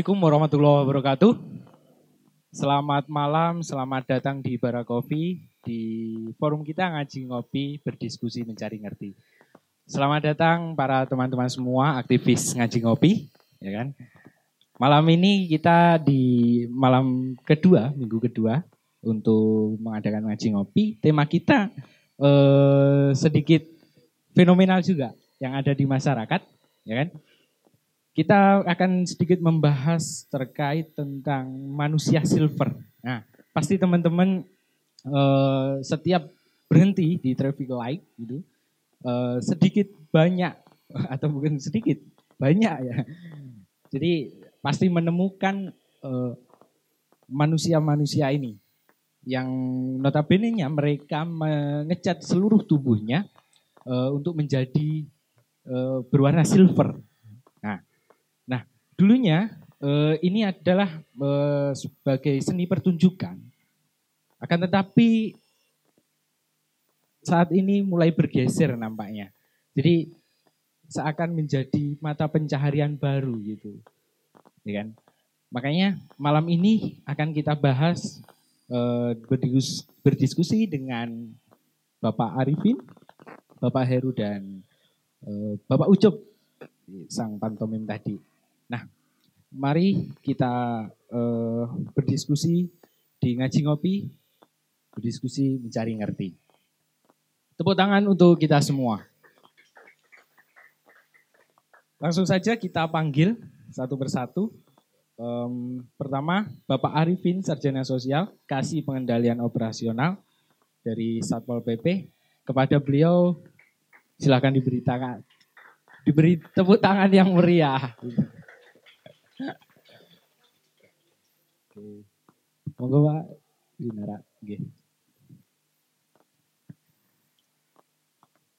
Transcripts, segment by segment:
Assalamualaikum warahmatullahi wabarakatuh. Selamat malam, selamat datang di Bara Coffee di forum kita ngaji ngopi berdiskusi mencari ngerti. Selamat datang para teman-teman semua aktivis ngaji ngopi, ya kan? Malam ini kita di malam kedua, minggu kedua untuk mengadakan ngaji ngopi. Tema kita eh, sedikit fenomenal juga yang ada di masyarakat, ya kan? Kita akan sedikit membahas terkait tentang manusia silver. Nah, pasti teman-teman uh, setiap berhenti di traffic light gitu, uh, sedikit banyak atau bukan sedikit banyak ya. Jadi pasti menemukan manusia manusia-manusia ini yang notabene-nya mereka mengecat seluruh tubuhnya uh, untuk menjadi uh, berwarna silver Dulunya uh, ini adalah uh, sebagai seni pertunjukan. Akan tetapi saat ini mulai bergeser nampaknya. Jadi seakan menjadi mata pencaharian baru gitu. Ya kan? Makanya malam ini akan kita bahas uh, berdiskusi dengan Bapak Arifin, Bapak Heru dan Bapak Ucup sang pantomim tadi. Nah, mari kita uh, berdiskusi di ngaji ngopi, berdiskusi mencari ngerti. Tepuk tangan untuk kita semua. Langsung saja kita panggil satu persatu. Um, pertama, Bapak Arifin, Sarjana Sosial, Kasih Pengendalian Operasional dari Satpol PP. Kepada beliau, silakan diberitakan, diberi tepuk tangan yang meriah. Monggo Pak Dinara. Nggih.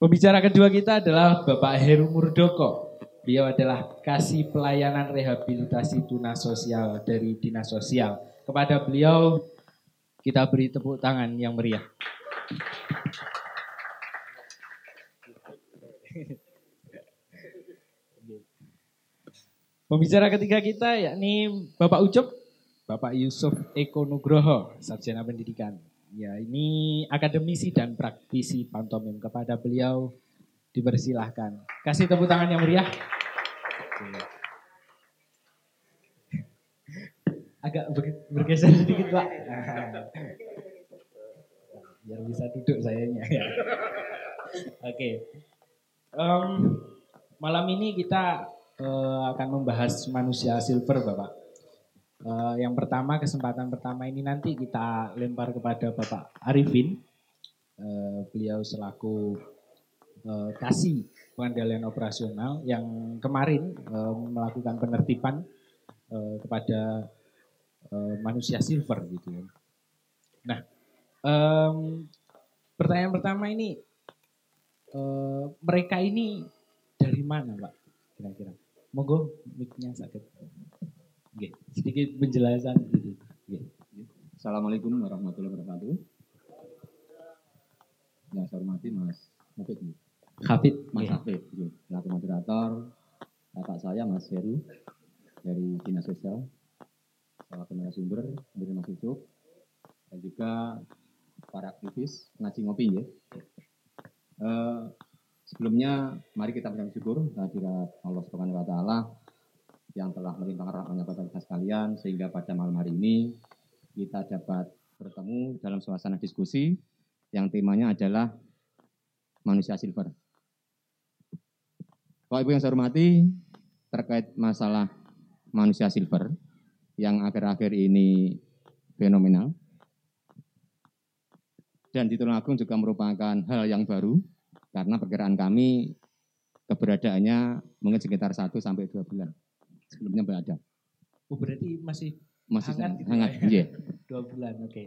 Pembicara kedua kita adalah Bapak Heru Murdoko. Beliau adalah kasih pelayanan rehabilitasi tunas sosial dari Dinas Sosial. Kepada beliau kita beri tepuk tangan yang meriah. Pembicara ketiga kita yakni Bapak Ucup, Bapak Yusuf Eko Nugroho, Sarjana Pendidikan. Ya, ini akademisi dan praktisi pantomim. Kepada beliau dipersilahkan. Kasih tepuk tangan yang meriah. Agak bergeser sedikit, Pak. Biar bisa duduk sayanya. Oke. Um, malam ini kita uh, akan membahas manusia silver Bapak. Uh, yang pertama, kesempatan pertama ini nanti kita lempar kepada Bapak Arifin. Uh, beliau selaku uh, kasih pengendalian operasional yang kemarin uh, melakukan penertiban uh, kepada uh, manusia silver gitu ya. Nah, um, pertanyaan pertama ini, uh, mereka ini dari mana Pak kira-kira? Monggo mic-nya sakit. Oke, sedikit penjelasan gitu. Oke. Assalamualaikum warahmatullahi wabarakatuh. Yang saya hormati Mas Mufid. Hafid. Mas yeah. Hafid, selaku moderator. Bapak saya Mas Heru dari Dinas Sosial. Selaku narasumber dari Mas Yusuf. Dan juga para aktivis ngaji ngopi ya. Uh, Sebelumnya, mari kita bersyukur kehadirat Allah Subhanahu wa taala yang telah melimpahkan rahmatnya kepada kita sekalian sehingga pada malam hari ini kita dapat bertemu dalam suasana diskusi yang temanya adalah manusia silver. Bapak Ibu yang saya hormati, terkait masalah manusia silver yang akhir-akhir ini fenomenal dan di Tulungagung juga merupakan hal yang baru karena perkiraan kami keberadaannya mungkin sekitar 1 sampai 2 bulan sebelumnya berada. Oh, berarti masih masih hangat, gitu hangat ya? iya. Dua bulan, oke. Okay.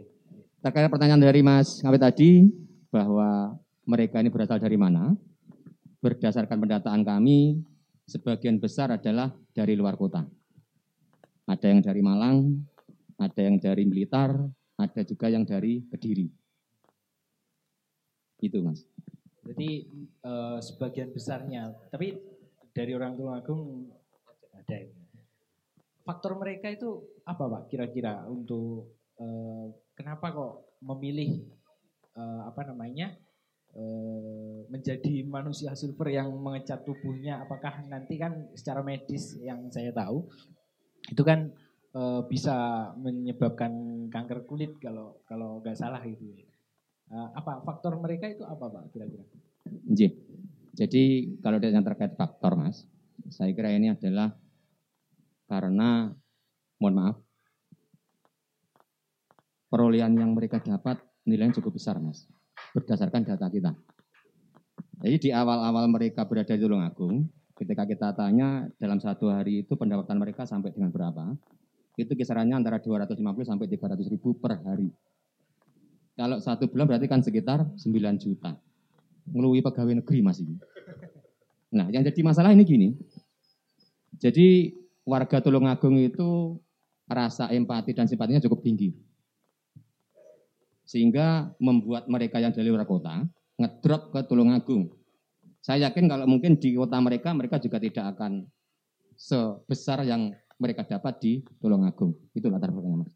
Terkait pertanyaan dari Mas Ngawet tadi bahwa mereka ini berasal dari mana? Berdasarkan pendataan kami, sebagian besar adalah dari luar kota. Ada yang dari Malang, ada yang dari Blitar, ada juga yang dari Kediri. Itu mas. Jadi uh, sebagian besarnya, tapi dari orang tua agung ada. faktor mereka itu apa Pak kira-kira untuk uh, kenapa kok memilih uh, apa namanya menjadi manusia silver yang mengecat tubuhnya? Apakah nanti kan secara medis yang saya tahu itu kan uh, bisa menyebabkan kanker kulit kalau kalau nggak salah itu uh, apa faktor mereka itu apa Pak kira-kira? Jadi kalau yang terkait faktor Mas, saya kira ini adalah karena mohon maaf perolehan yang mereka dapat nilainya cukup besar mas berdasarkan data kita. Jadi di awal-awal mereka berada di Tulungagung, ketika kita tanya dalam satu hari itu pendapatan mereka sampai dengan berapa, itu kisarannya antara 250 sampai 300 ribu per hari. Kalau satu bulan berarti kan sekitar 9 juta. Ngelui pegawai negeri masih. Nah yang jadi masalah ini gini, jadi warga Tulungagung itu rasa empati dan simpatinya cukup tinggi. Sehingga membuat mereka yang dari luar kota ngedrop ke Tulungagung. Saya yakin kalau mungkin di kota mereka, mereka juga tidak akan sebesar yang mereka dapat di Tulungagung. Itu latar belakangnya, Mas.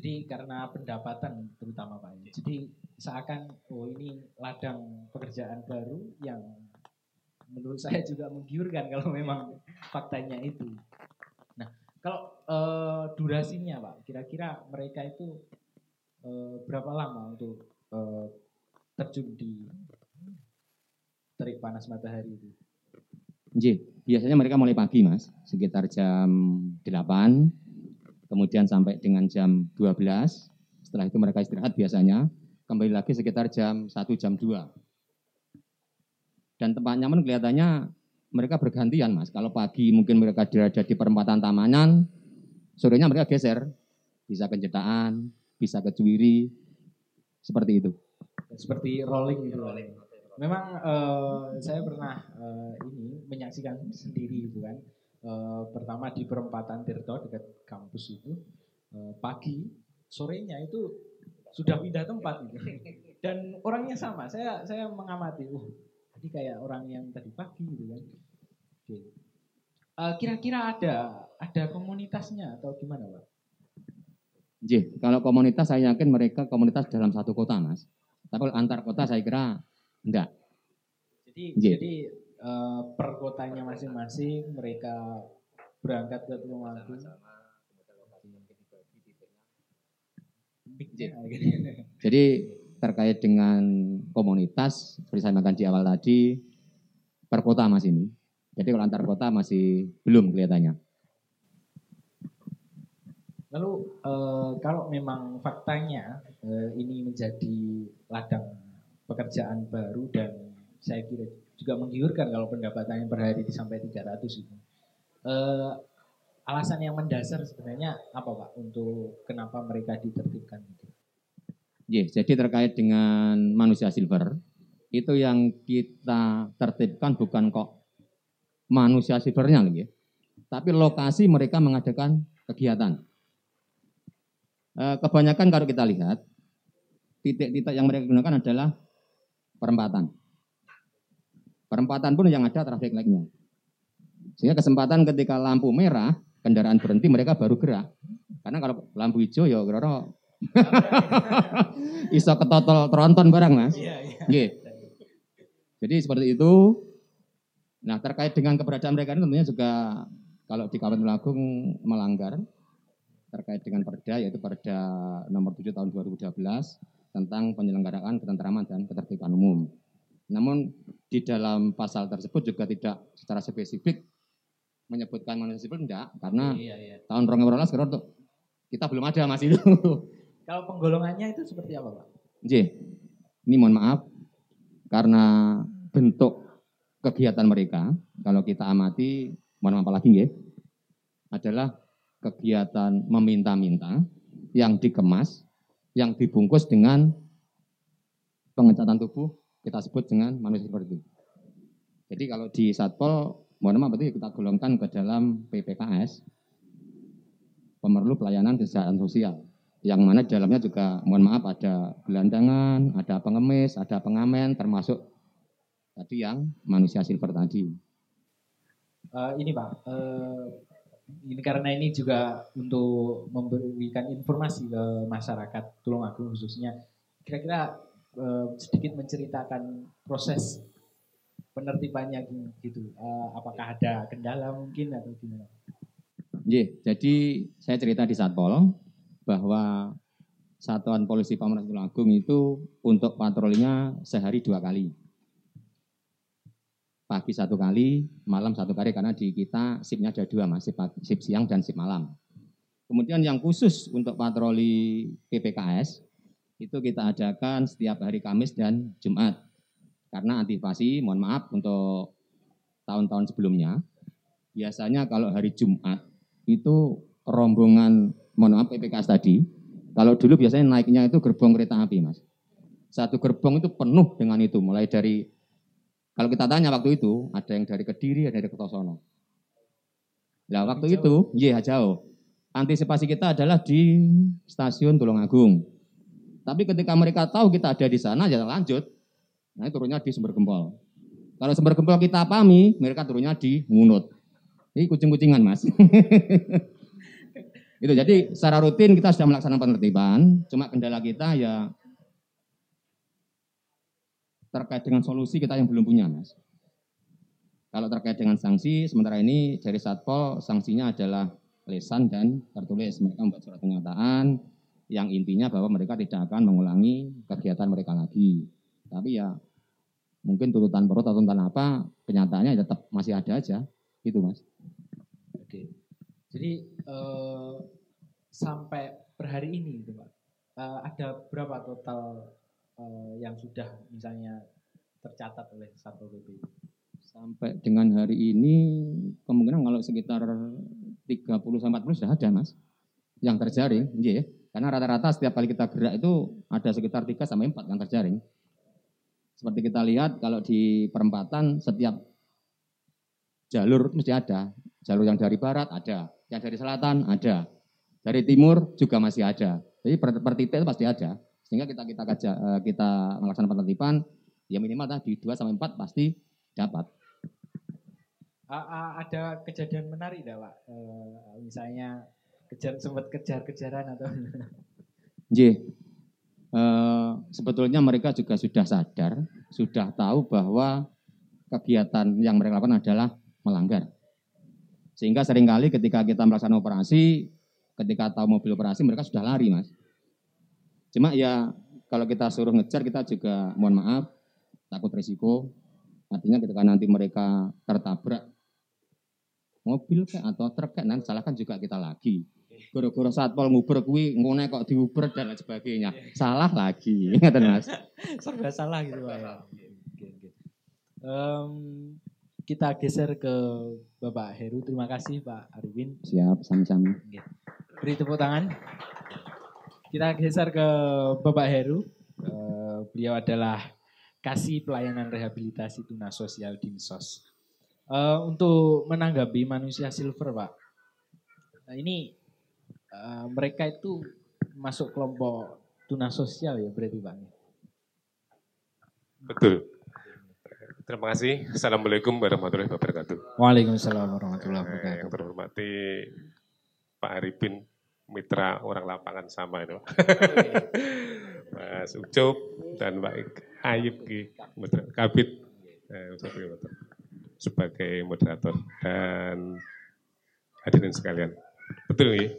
Jadi karena pendapatan terutama Pak. Jadi seakan oh ini ladang pekerjaan baru yang menurut saya juga menggiurkan kalau memang faktanya itu. Nah, kalau uh, durasinya Pak, kira-kira mereka itu uh, berapa lama untuk uh, terjun di terik panas matahari itu? J, biasanya mereka mulai pagi Mas, sekitar jam 8, kemudian sampai dengan jam 12, setelah itu mereka istirahat biasanya, kembali lagi sekitar jam 1, jam 2 dan tempat nyaman kelihatannya mereka bergantian mas. Kalau pagi mungkin mereka berada di perempatan Tamanan, sorenya mereka geser, bisa ke Jedaan, bisa ke Cuwiri, seperti itu. Seperti rolling gitu. Rolling. Memang uh, saya pernah uh, ini menyaksikan sendiri itu kan. Uh, pertama di perempatan Tirto dekat kampus itu uh, pagi, sorenya itu sudah pindah tempat gitu. Dan orangnya sama. Saya saya mengamati, uh jadi kayak orang yang tadi pagi gitu kan. Oke. Uh, kira-kira ada ada komunitasnya atau gimana, Pak? J, kalau komunitas saya yakin mereka komunitas dalam satu kota, Mas. Tapi kalau antar kota saya kira enggak. Jadi J. jadi uh, per kotanya masing-masing mereka berangkat ke Tulungagung. Jadi terkait dengan komunitas, seperti saya makan di awal tadi, per kota mas ini. Jadi kalau antar kota masih belum kelihatannya. Lalu e, kalau memang faktanya e, ini menjadi ladang pekerjaan baru dan saya kira juga menggiurkan kalau pendapatannya per hari sampai 300 itu. E, alasan yang mendasar sebenarnya apa Pak untuk kenapa mereka ditertibkan itu? Yes, jadi terkait dengan manusia silver, itu yang kita tertibkan bukan kok manusia silvernya lagi, tapi lokasi mereka mengadakan kegiatan. Eh, kebanyakan kalau kita lihat, titik-titik yang mereka gunakan adalah perempatan. Perempatan pun yang ada traffic light-nya. Sehingga kesempatan ketika lampu merah, kendaraan berhenti mereka baru gerak. Karena kalau lampu hijau ya kira Iso ketotol tronton barang mas. Iya, iya. Jadi seperti itu. Nah terkait dengan keberadaan mereka ini tentunya juga kalau di Kabupaten Agung melanggar terkait dengan perda yaitu perda nomor 7 tahun 2012 tentang penyelenggaraan ketentraman dan ketertiban umum. Namun di dalam pasal tersebut juga tidak secara spesifik menyebutkan manusia sipil enggak karena iya, iya. tahun 2012 kita belum ada masih itu. Kalau penggolongannya itu seperti apa, Pak? J, ini mohon maaf karena bentuk kegiatan mereka kalau kita amati mohon maaf lagi ya adalah kegiatan meminta-minta yang dikemas yang dibungkus dengan pengecatan tubuh kita sebut dengan manusia seperti itu. Jadi kalau di Satpol mohon maaf berarti kita golongkan ke dalam PPKS pemerlu pelayanan kesehatan sosial yang mana di dalamnya juga mohon maaf ada gelandangan, ada pengemis, ada pengamen, termasuk tadi yang manusia silver tadi. Uh, ini Pak, uh, Ini karena ini juga untuk memberikan informasi ke masyarakat Tulungagung khususnya. Kira-kira eh, sedikit menceritakan proses penertibannya gitu. Eh, apakah ada kendala mungkin atau gimana? Yeah, jadi saya cerita di Satpol bahwa Satuan Polisi Pamekasan Tulungagung itu untuk patrolinya sehari dua kali. Pagi satu kali, malam satu kali karena di kita sipnya ada dua mas, sip, sip siang dan sip malam. Kemudian yang khusus untuk patroli PPKS itu kita adakan setiap hari Kamis dan Jumat. Karena antisipasi, mohon maaf untuk tahun-tahun sebelumnya, biasanya kalau hari Jumat itu rombongan, mohon maaf PPKS tadi, kalau dulu biasanya naiknya itu gerbong kereta api mas. Satu gerbong itu penuh dengan itu, mulai dari kalau kita tanya waktu itu, ada yang dari Kediri, ada dari Kertosono. Nah, waktu jauh. itu, iya jauh. Antisipasi kita adalah di stasiun Tulungagung. Tapi ketika mereka tahu kita ada di sana, ya lanjut. Nah, turunnya di Sumber Gempol. Kalau Sumber Gempol kita pahami, mereka turunnya di Munut. Ini kucing-kucingan, Mas. itu jadi secara rutin kita sudah melaksanakan penertiban, cuma kendala kita ya terkait dengan solusi kita yang belum punya, Mas. Kalau terkait dengan sanksi, sementara ini dari Satpol sanksinya adalah lesan dan tertulis. Mereka membuat surat pernyataan yang intinya bahwa mereka tidak akan mengulangi kegiatan mereka lagi. Tapi ya mungkin tuntutan perut atau tuntutan apa, kenyataannya tetap masih ada aja. Itu Mas. Oke. Jadi eh, sampai per hari ini itu Pak, eh, ada berapa total uh, yang sudah misalnya tercatat oleh Satpol PP? Sampai dengan hari ini kemungkinan kalau sekitar 30 sampai 40 sudah ada Mas. Yang terjaring, iya. Karena rata-rata setiap kali kita gerak itu ada sekitar 3 sampai 4 yang terjaring. Seperti kita lihat kalau di perempatan setiap jalur mesti ada. Jalur yang dari barat ada, yang dari selatan ada, dari timur juga masih ada. Jadi per, per titik itu pasti ada. Sehingga kita kita kaja, eh, kita melaksanakan penertiban ya minimal tadi 2 sampai 4 pasti dapat. Ada kejadian menarik enggak, Pak? E, misalnya kejar sempat kejar-kejaran atau J. E, sebetulnya mereka juga sudah sadar, sudah tahu bahwa kegiatan yang mereka lakukan adalah melanggar. Sehingga sering kali ketika kita melaksanakan operasi, ketika tahu mobil operasi mereka sudah lari, Mas. Cuma ya kalau kita suruh ngejar kita juga mohon maaf takut risiko. Artinya ketika nanti mereka tertabrak mobil kayak atau truk kayak nanti salahkan juga kita lagi. Goro-goro satpol nguber kuwi ngene kok diuber dan lain sebagainya. Salah lagi. Ngaten Mas. Serba salah gitu Pak ya. Um, kita geser ke Bapak Heru. Terima kasih Pak Arwin. Siap, sami-sami. Beri tepuk tangan. Kita geser ke Bapak Heru. Uh, beliau adalah kasih pelayanan rehabilitasi tuna sosial Dinsos. Uh, untuk menanggapi manusia silver, Pak. Nah, ini uh, mereka itu masuk kelompok tuna sosial ya berarti Pak? Betul. Terima kasih. Assalamualaikum warahmatullahi wabarakatuh. Waalaikumsalam warahmatullahi wabarakatuh. Yang terhormati Pak Arifin mitra orang lapangan sama itu. Mas Ucup dan Mbak Ayib Kabit eh, sebagai moderator dan hadirin sekalian. Betul nih,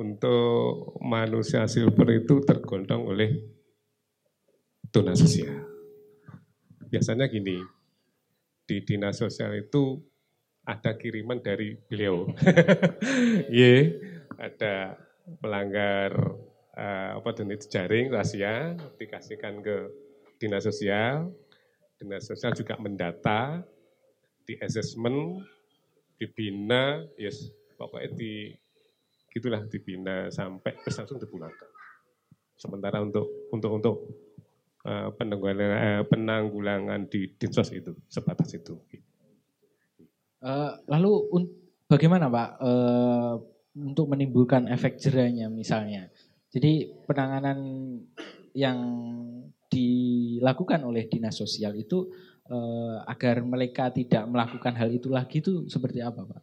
untuk manusia silver itu tergolong oleh tuna sosial. Biasanya gini, di dinas sosial itu ada kiriman dari beliau. Iya, ada pelanggar uh, apa jenis jaring rahasia dikasihkan ke dinas sosial, dinas sosial juga mendata, di assessment, dibina, yes pokoknya di gitulah dibina sampai terus langsung dipulangkan. Sementara untuk untuk untuk uh, penanggulangan, uh, penanggulangan di dinsos itu sebatas itu. Uh, lalu bagaimana Pak untuk menimbulkan efek jerahnya misalnya. Jadi penanganan yang dilakukan oleh dinas sosial itu eh, agar mereka tidak melakukan hal itu lagi itu seperti apa Pak?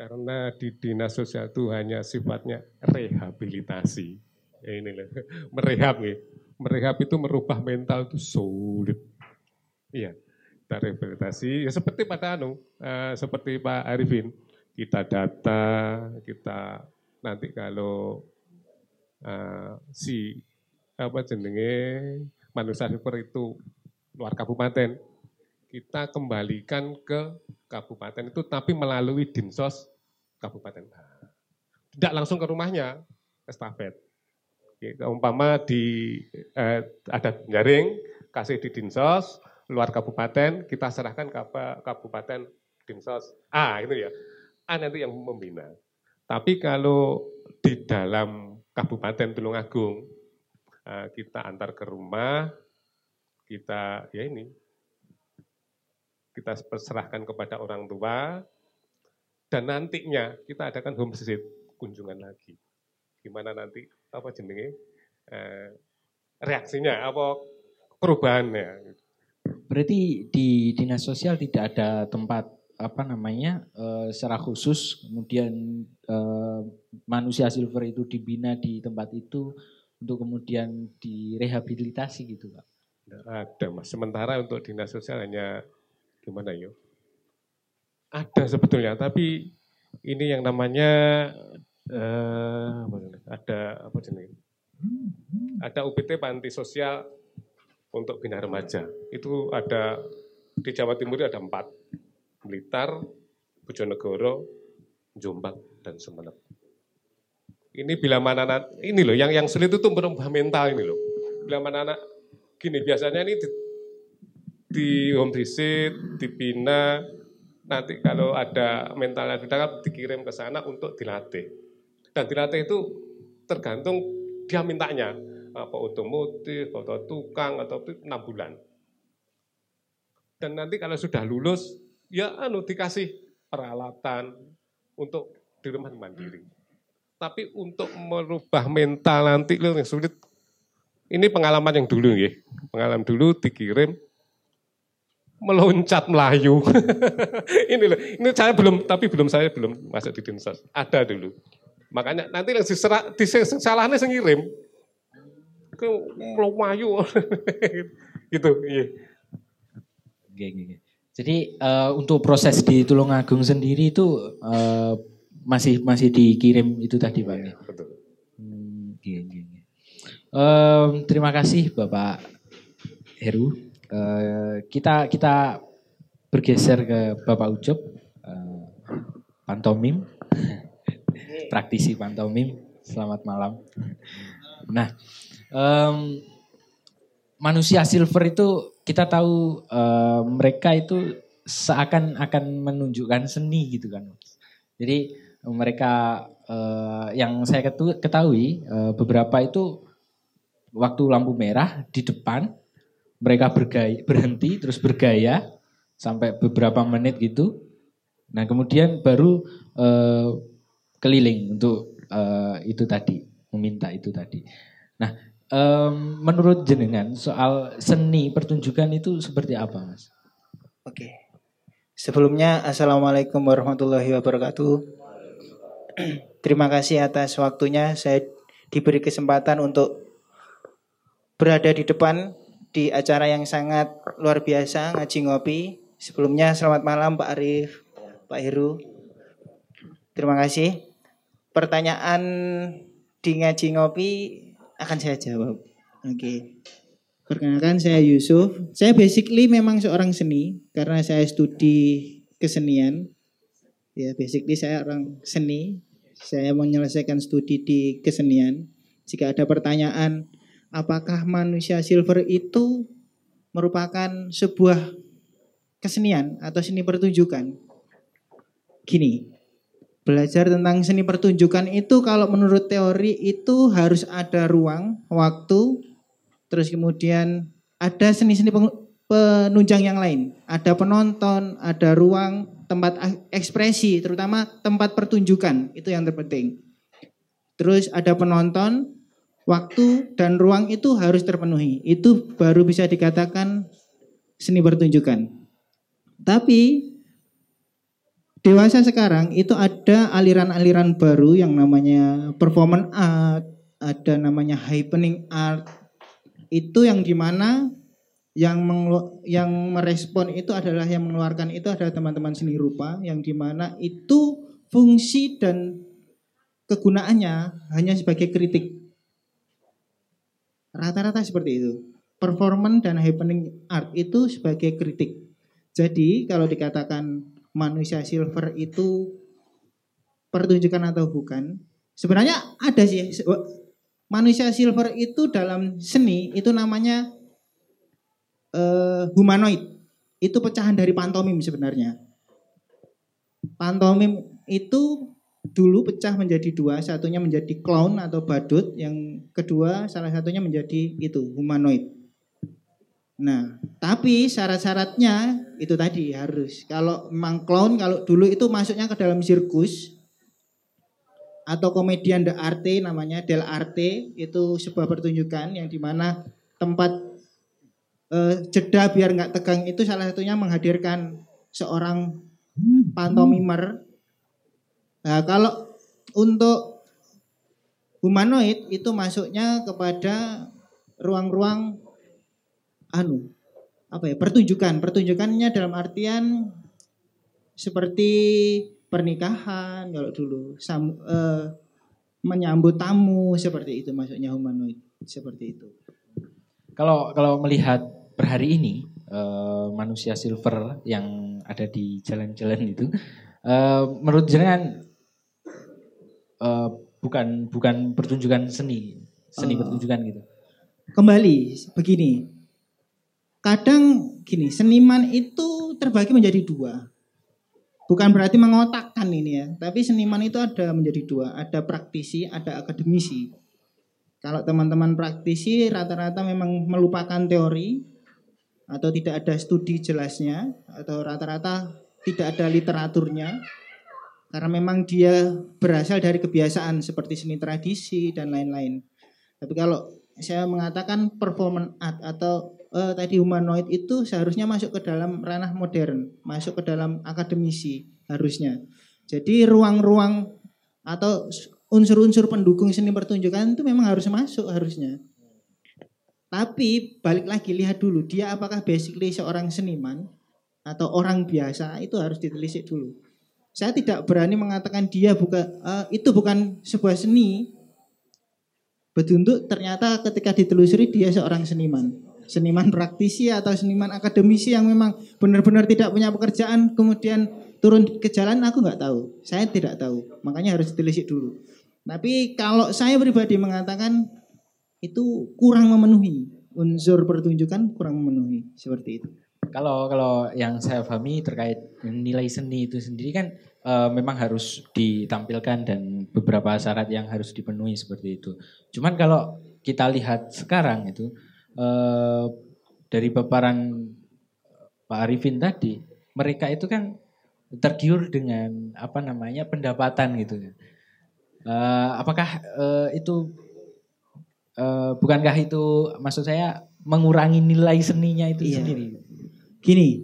Karena di dinas sosial itu hanya sifatnya rehabilitasi. Ya ini loh, merehab nih. Merehab itu merubah mental itu sulit. Iya, kita rehabilitasi. Ya seperti pada anu, uh, seperti Pak Arifin, kita data, kita nanti kalau uh, si apa jenenge manusia super itu luar kabupaten, kita kembalikan ke kabupaten itu tapi melalui dinsos kabupaten. Tidak langsung ke rumahnya, estafet. Umpama di eh, ada jaring, kasih di dinsos, luar kabupaten, kita serahkan ke kabupaten dinsos. Ah, itu ya. A nanti yang membina. Tapi kalau di dalam Kabupaten Tulungagung, eh, kita antar ke rumah, kita ya ini, kita serahkan kepada orang tua, dan nantinya kita adakan home visit kunjungan lagi. Gimana nanti apa jenenge eh, reaksinya, apa perubahannya. Berarti di dinas sosial tidak ada tempat apa namanya eh, secara khusus kemudian eh, manusia silver itu dibina di tempat itu untuk kemudian direhabilitasi gitu pak? Ada mas. Sementara untuk dinas sosial hanya gimana yuk? Ada sebetulnya, tapi ini yang namanya uh, ada apa jenis? Ada UPT panti sosial untuk bina remaja. Itu ada di Jawa Timur ada empat, Blitar, Bojonegoro, Jombang, dan Sumeneb. Ini bila mana anak, ini loh yang yang sulit itu merubah mental ini loh. Bila mana anak gini biasanya ini di, di home visit, dibina, nanti kalau ada mentalnya kita kan dikirim ke sana untuk dilatih. Dan dilatih itu tergantung dia mintanya apa otomotif atau tukang atau enam bulan. Dan nanti kalau sudah lulus ya anu dikasih peralatan untuk di rumah mandiri. Tapi untuk merubah mental nanti yang sulit. Ini pengalaman yang dulu ya. Pengalaman dulu dikirim meloncat Melayu. ini loh, ini saya belum, tapi belum saya belum masuk di dinsos. Ada dulu. Makanya nanti yang diserah, disalahnya saya ngirim. Ke Melayu. gitu, iya. Jadi uh, untuk proses di Tulungagung sendiri itu uh, masih masih dikirim itu tadi Pak. Ya, betul. Hmm, oke, oke. Um, terima kasih Bapak Heru. Uh, kita kita bergeser ke Bapak Ucup, uh, pantomim, praktisi pantomim. Selamat malam. Nah, um, manusia silver itu kita tahu uh, mereka itu seakan akan menunjukkan seni gitu kan. Jadi mereka uh, yang saya ketahui uh, beberapa itu waktu lampu merah di depan mereka bergaya, berhenti terus bergaya sampai beberapa menit gitu. Nah kemudian baru uh, keliling untuk uh, itu tadi, meminta itu tadi. Nah um, menurut jenengan soal seni pertunjukan itu seperti apa mas? Oke, sebelumnya assalamualaikum warahmatullahi wabarakatuh. Terima kasih atas waktunya saya diberi kesempatan untuk berada di depan di acara yang sangat luar biasa ngaji ngopi. Sebelumnya selamat malam Pak Arif, Pak Heru. Terima kasih. Pertanyaan di ngaji ngopi akan saya jawab. Oke. Okay. Perkenalkan saya Yusuf. Saya basically memang seorang seni karena saya studi kesenian. Ya, basically saya orang seni. Saya menyelesaikan studi di kesenian. Jika ada pertanyaan apakah manusia silver itu merupakan sebuah kesenian atau seni pertunjukan? Gini, belajar tentang seni pertunjukan itu kalau menurut teori itu harus ada ruang, waktu, terus kemudian ada seni-seni penunjang yang lain. Ada penonton, ada ruang, tempat ekspresi, terutama tempat pertunjukan, itu yang terpenting. Terus ada penonton, waktu dan ruang itu harus terpenuhi. Itu baru bisa dikatakan seni pertunjukan. Tapi dewasa sekarang itu ada aliran-aliran baru yang namanya performance art, ada namanya happening art. Itu yang di mana yang mengelu- yang merespon itu adalah yang mengeluarkan itu adalah teman-teman seni rupa yang di mana itu fungsi dan kegunaannya hanya sebagai kritik. Rata-rata seperti itu. Performance dan happening art itu sebagai kritik. Jadi kalau dikatakan manusia silver itu pertunjukan atau bukan, sebenarnya ada sih. Manusia silver itu dalam seni itu namanya eh, humanoid. Itu pecahan dari pantomim sebenarnya. Pantomim itu dulu pecah menjadi dua, satunya menjadi clown atau badut, yang kedua salah satunya menjadi itu humanoid. Nah, tapi syarat-syaratnya itu tadi harus kalau memang clown kalau dulu itu masuknya ke dalam sirkus atau komedian de arte namanya del arte itu sebuah pertunjukan yang di mana tempat eh, jeda biar nggak tegang itu salah satunya menghadirkan seorang pantomimer. Nah, kalau untuk humanoid itu masuknya kepada ruang-ruang anu apa ya pertunjukan. Pertunjukannya dalam artian seperti pernikahan kalau dulu. Sam, eh, menyambut tamu seperti itu masuknya humanoid seperti itu. Kalau kalau melihat per hari ini eh, manusia silver yang ada di jalan-jalan itu, eh, menurut jenengan eh, bukan bukan pertunjukan seni, seni Eh. pertunjukan gitu. kembali begini kadang gini seniman itu terbagi menjadi dua bukan berarti mengotakkan ini ya tapi seniman itu ada menjadi dua ada praktisi ada akademisi kalau teman-teman praktisi rata-rata memang melupakan teori atau tidak ada studi jelasnya atau rata-rata tidak ada literaturnya karena memang dia berasal dari kebiasaan seperti seni tradisi dan lain-lain tapi kalau saya mengatakan performance art atau eh, tadi humanoid itu seharusnya masuk ke dalam ranah modern, masuk ke dalam akademisi harusnya. Jadi ruang-ruang atau unsur-unsur pendukung seni pertunjukan itu memang harus masuk harusnya. Tapi balik lagi lihat dulu dia apakah basically seorang seniman atau orang biasa itu harus ditelisik dulu. Saya tidak berani mengatakan dia bukan eh, itu bukan sebuah seni. Betuntuk ternyata ketika ditelusuri dia seorang seniman. Seniman praktisi atau seniman akademisi yang memang benar-benar tidak punya pekerjaan kemudian turun ke jalan aku nggak tahu. Saya tidak tahu. Makanya harus ditelisik dulu. Tapi kalau saya pribadi mengatakan itu kurang memenuhi. Unsur pertunjukan kurang memenuhi. Seperti itu Kalau kalau yang saya pahami terkait nilai seni itu sendiri kan eh, memang harus ditampilkan dan beberapa syarat yang harus dipenuhi seperti itu. Cuman kalau kita lihat sekarang itu eh, dari paparan Pak Arifin tadi, mereka itu kan tergiur dengan apa namanya pendapatan gitu. Eh, apakah eh, itu eh, bukankah itu maksud saya mengurangi nilai seninya itu Iya. sendiri? Gini,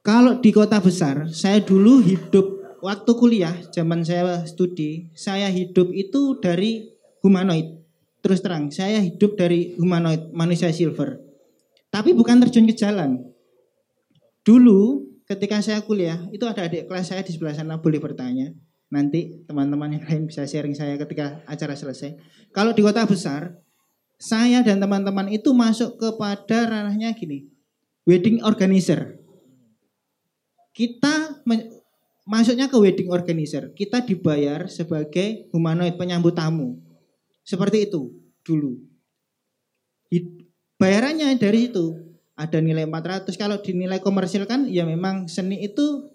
kalau di kota besar, saya dulu hidup waktu kuliah, zaman saya studi, saya hidup itu dari humanoid. Terus terang, saya hidup dari humanoid, manusia silver. Tapi bukan terjun ke jalan. Dulu ketika saya kuliah, itu ada adik kelas saya di sebelah sana boleh bertanya. Nanti teman-teman yang lain bisa sharing saya ketika acara selesai. Kalau di kota besar, saya dan teman-teman itu masuk kepada ranahnya gini wedding organizer. Kita masuknya ke wedding organizer. Kita dibayar sebagai humanoid penyambut tamu. Seperti itu dulu. Bayarannya dari situ ada nilai 400. Kalau dinilai komersil kan ya memang seni itu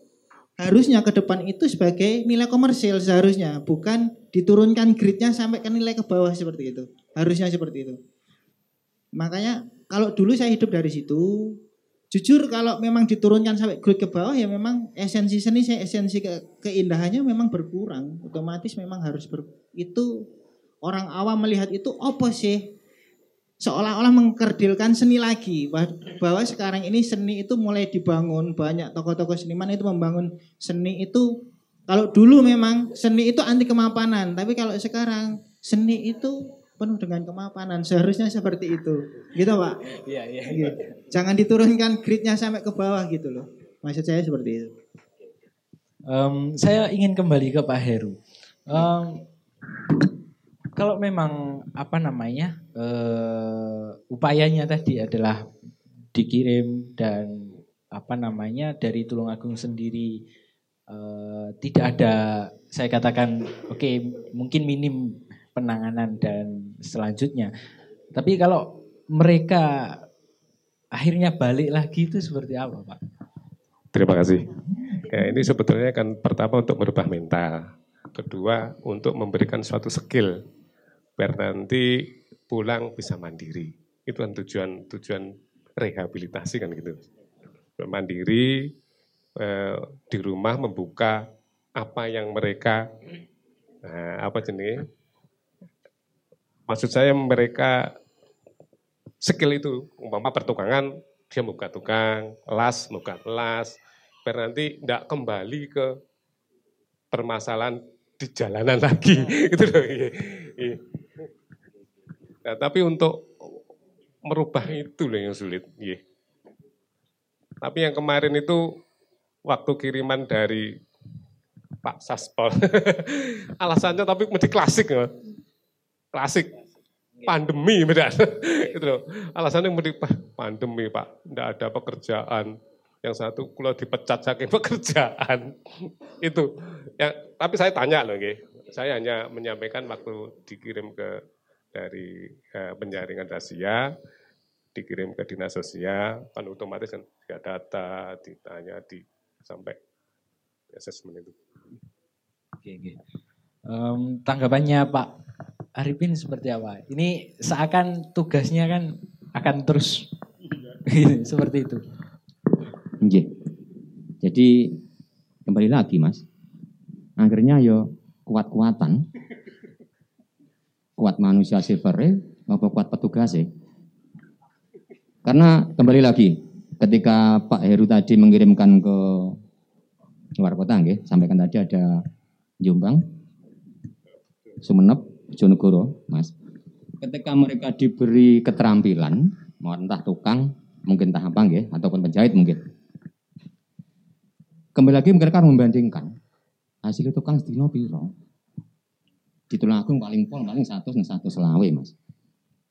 harusnya ke depan itu sebagai nilai komersil seharusnya, bukan diturunkan grade-nya sampai ke nilai ke bawah seperti itu. Harusnya seperti itu. Makanya kalau dulu saya hidup dari situ, jujur kalau memang diturunkan sampai grade ke bawah ya memang esensi seni saya esensi ke, keindahannya memang berkurang. Otomatis memang harus ber, itu orang awam melihat itu apa sih? seolah-olah mengkerdilkan seni lagi bahwa sekarang ini seni itu mulai dibangun banyak tokoh-tokoh seniman itu membangun seni itu kalau dulu memang seni itu anti kemapanan tapi kalau sekarang seni itu penuh dengan kemapanan. Seharusnya seperti itu. Gitu pak? Iya iya. Gitu. jangan diturunkan gridnya sampai ke bawah gitu loh. Maksud saya seperti itu. Um, saya ingin kembali ke Pak Heru. Um, kalau memang apa namanya uh, upayanya tadi adalah dikirim dan apa namanya dari Tulungagung sendiri uh, tidak ada saya katakan oke okay, mungkin minim penanganan dan selanjutnya tapi kalau mereka akhirnya balik lagi itu seperti apa Pak? Terima kasih. Ya, ini sebetulnya kan pertama untuk merubah mental, kedua untuk memberikan suatu skill biar nanti pulang bisa mandiri. Itu kan tujuan tujuan rehabilitasi kan gitu. Mandiri eh, di rumah membuka apa yang mereka nah, apa jenis maksud saya mereka skill itu umpama pertukangan dia buka tukang las buka las biar nanti tidak kembali ke permasalahan di jalanan lagi itu loh iya, iya. Nah, tapi untuk merubah itu loh yang sulit. Yeah. Tapi yang kemarin itu waktu kiriman dari Pak Saspol. Alasannya tapi mesti klasik loh. Klasik. Pandemi benar. itu loh. Alasannya mesti pandemi Pak. Tidak ada pekerjaan. Yang satu kalau dipecat saking pekerjaan. itu. Ya, tapi saya tanya loh. Okay. Saya hanya menyampaikan waktu dikirim ke dari uh, penjaringan rahasia dikirim ke dinas sosial kan otomatis kan tidak data ditanya di sampai asesmen itu. Oke, oke. Um, tanggapannya Pak Arifin seperti apa? Ini seakan tugasnya kan akan terus seperti itu. Jadi kembali lagi Mas. Akhirnya yo kuat-kuatan kuat manusia silver apa kuat petugas ya. Karena kembali lagi, ketika Pak Heru tadi mengirimkan ke luar kota, nggih, sampaikan tadi ada Jombang, Sumeneb, Jonegoro, Mas. Ketika mereka diberi keterampilan, mau entah tukang, mungkin entah apa nggih, ataupun penjahit mungkin. Kembali lagi mereka membandingkan hasil tukang sedino piro, di Tulungagung paling pol paling satu satu selawe mas.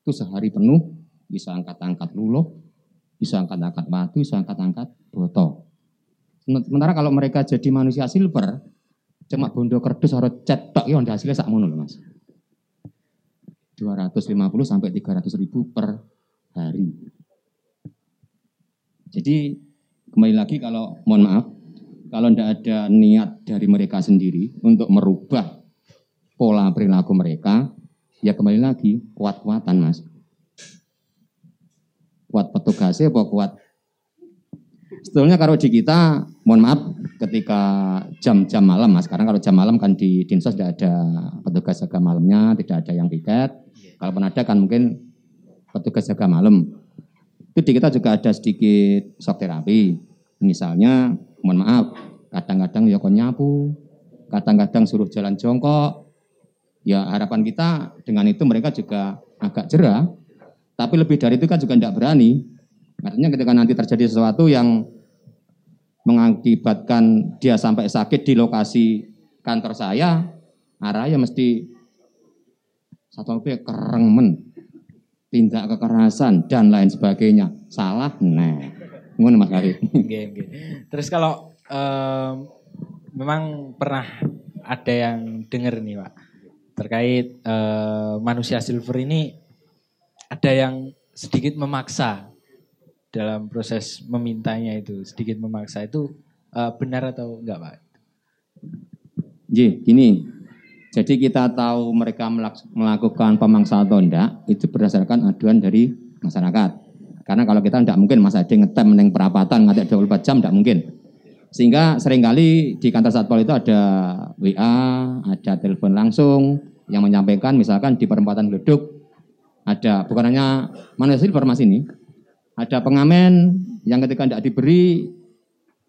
Itu sehari penuh bisa angkat-angkat luluh, bisa angkat-angkat batu, bisa angkat-angkat botol. Sementara kalau mereka jadi manusia silver, cuma bondo kerdus harus cetok ya hasilnya sak mas. 250 sampai 300 ribu per hari. Jadi kembali lagi kalau mohon maaf, kalau tidak ada niat dari mereka sendiri untuk merubah pola perilaku mereka, ya kembali lagi kuat-kuatan mas. Kuat petugasnya apa kuat? Sebetulnya kalau di kita, mohon maaf, ketika jam-jam malam mas, sekarang kalau jam malam kan di dinsos tidak ada petugas jaga malamnya, tidak ada yang piket. Kalau pun ada kan mungkin petugas jaga malam. Itu di kita juga ada sedikit shock terapi. Misalnya, mohon maaf, kadang-kadang ya kon nyapu, kadang-kadang suruh jalan jongkok, Ya harapan kita dengan itu mereka juga agak jerah, tapi lebih dari itu kan juga tidak berani. Artinya ketika nanti terjadi sesuatu yang mengakibatkan dia sampai sakit di lokasi kantor saya, arahnya mesti satu kerengen, tindak kekerasan dan lain sebagainya. Salah, nah, ngono Mas Arif. Terus kalau um, memang pernah ada yang dengar nih Pak, terkait uh, manusia silver ini ada yang sedikit memaksa dalam proses memintanya itu sedikit memaksa itu uh, benar atau enggak Pak? Ji, gini. Jadi kita tahu mereka melakukan pemaksaan atau enggak itu berdasarkan aduan dari masyarakat. Karena kalau kita enggak mungkin masa ada ngetem neng perapatan ngadek 24 jam enggak mungkin. Sehingga sering kali di kantor satpol itu ada WA, ada telepon langsung yang menyampaikan misalkan di perempatan Gleduk ada bukan hanya manusia mas ini, ada pengamen yang ketika tidak diberi,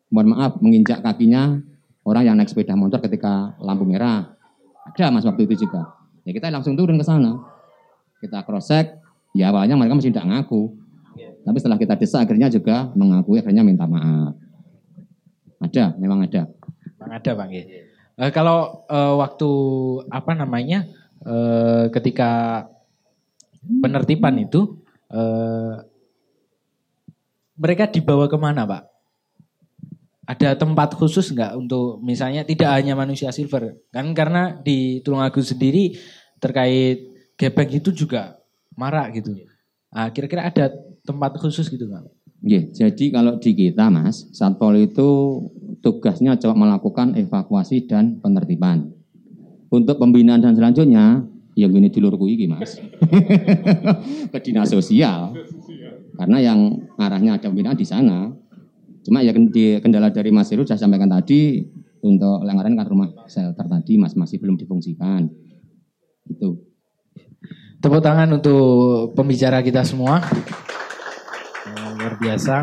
mohon maaf menginjak kakinya orang yang naik sepeda motor ketika lampu merah. Ada mas waktu itu juga. Ya kita langsung turun ke sana. Kita cross check, ya awalnya mereka masih tidak ngaku. Tapi setelah kita desa akhirnya juga mengakui, akhirnya minta maaf. Ada, memang ada. Bang ada bang ya. Eh, kalau eh, waktu apa namanya eh, ketika penertiban itu eh, mereka dibawa ke mana pak? Ada tempat khusus nggak untuk misalnya tidak hanya manusia silver kan karena di Tulungagung sendiri terkait gepeng itu juga marak gitu. Nah, kira-kira ada tempat khusus gitu nggak? Iya, jadi kalau di kita Mas, Satpol itu tugasnya coba melakukan evakuasi dan penertiban. Untuk pembinaan dan selanjutnya, ya gini dulurku iki Mas. ke dinas sosial. Karena yang arahnya ada pembinaan di sana. Cuma ya kendala dari Mas Heru saya sampaikan tadi untuk langgaran kan rumah shelter tadi Mas masih belum difungsikan. Itu. Tepuk tangan untuk pembicara kita semua. Eh, luar biasa.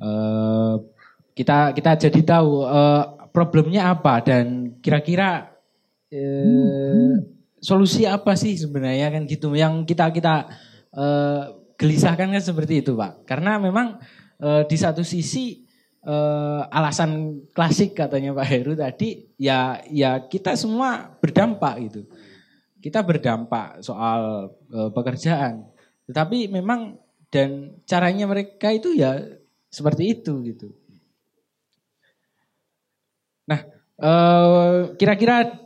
Eh, kita kita jadi tahu eh, problemnya apa dan kira-kira eh, solusi apa sih sebenarnya kan gitu yang kita kita eh, gelisahkan kan seperti itu pak. Karena memang eh, di satu sisi eh, alasan klasik katanya Pak Heru tadi ya ya kita semua berdampak gitu kita berdampak soal e, pekerjaan. Tetapi memang dan caranya mereka itu ya seperti itu gitu. Nah, e, kira-kira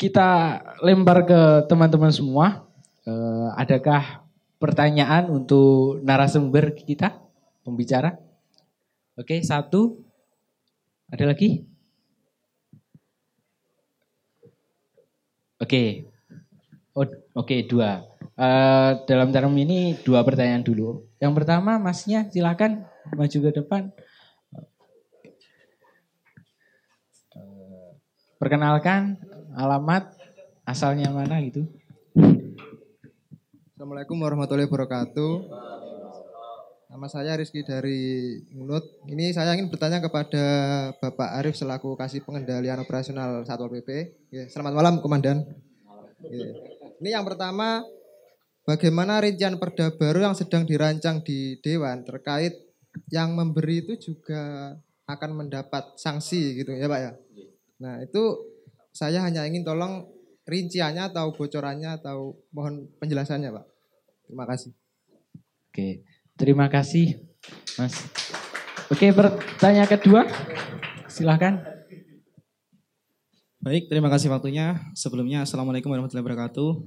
kita lempar ke teman-teman semua. E, adakah pertanyaan untuk narasumber kita, pembicara? Oke, satu. Ada lagi? Oke. Oh, oke dua. Eh, dalam term ini dua pertanyaan dulu. Yang pertama, masnya silakan maju ke depan. Eh, perkenalkan alamat, asalnya mana gitu. Assalamualaikum warahmatullahi wabarakatuh. Nama saya Rizky dari Ngunut. Ini saya ingin bertanya kepada Bapak Arif selaku kasih pengendalian operasional Satpol PP. Ya, selamat malam, Komandan. Ya. Ini yang pertama, bagaimana rincian perda baru yang sedang dirancang di Dewan terkait yang memberi itu juga akan mendapat sanksi gitu ya Pak ya. Nah itu saya hanya ingin tolong rinciannya atau bocorannya atau mohon penjelasannya Pak. Terima kasih. Oke, terima kasih Mas. Oke, pertanyaan kedua. Silahkan. Baik, terima kasih waktunya. Sebelumnya, Assalamualaikum warahmatullahi wabarakatuh.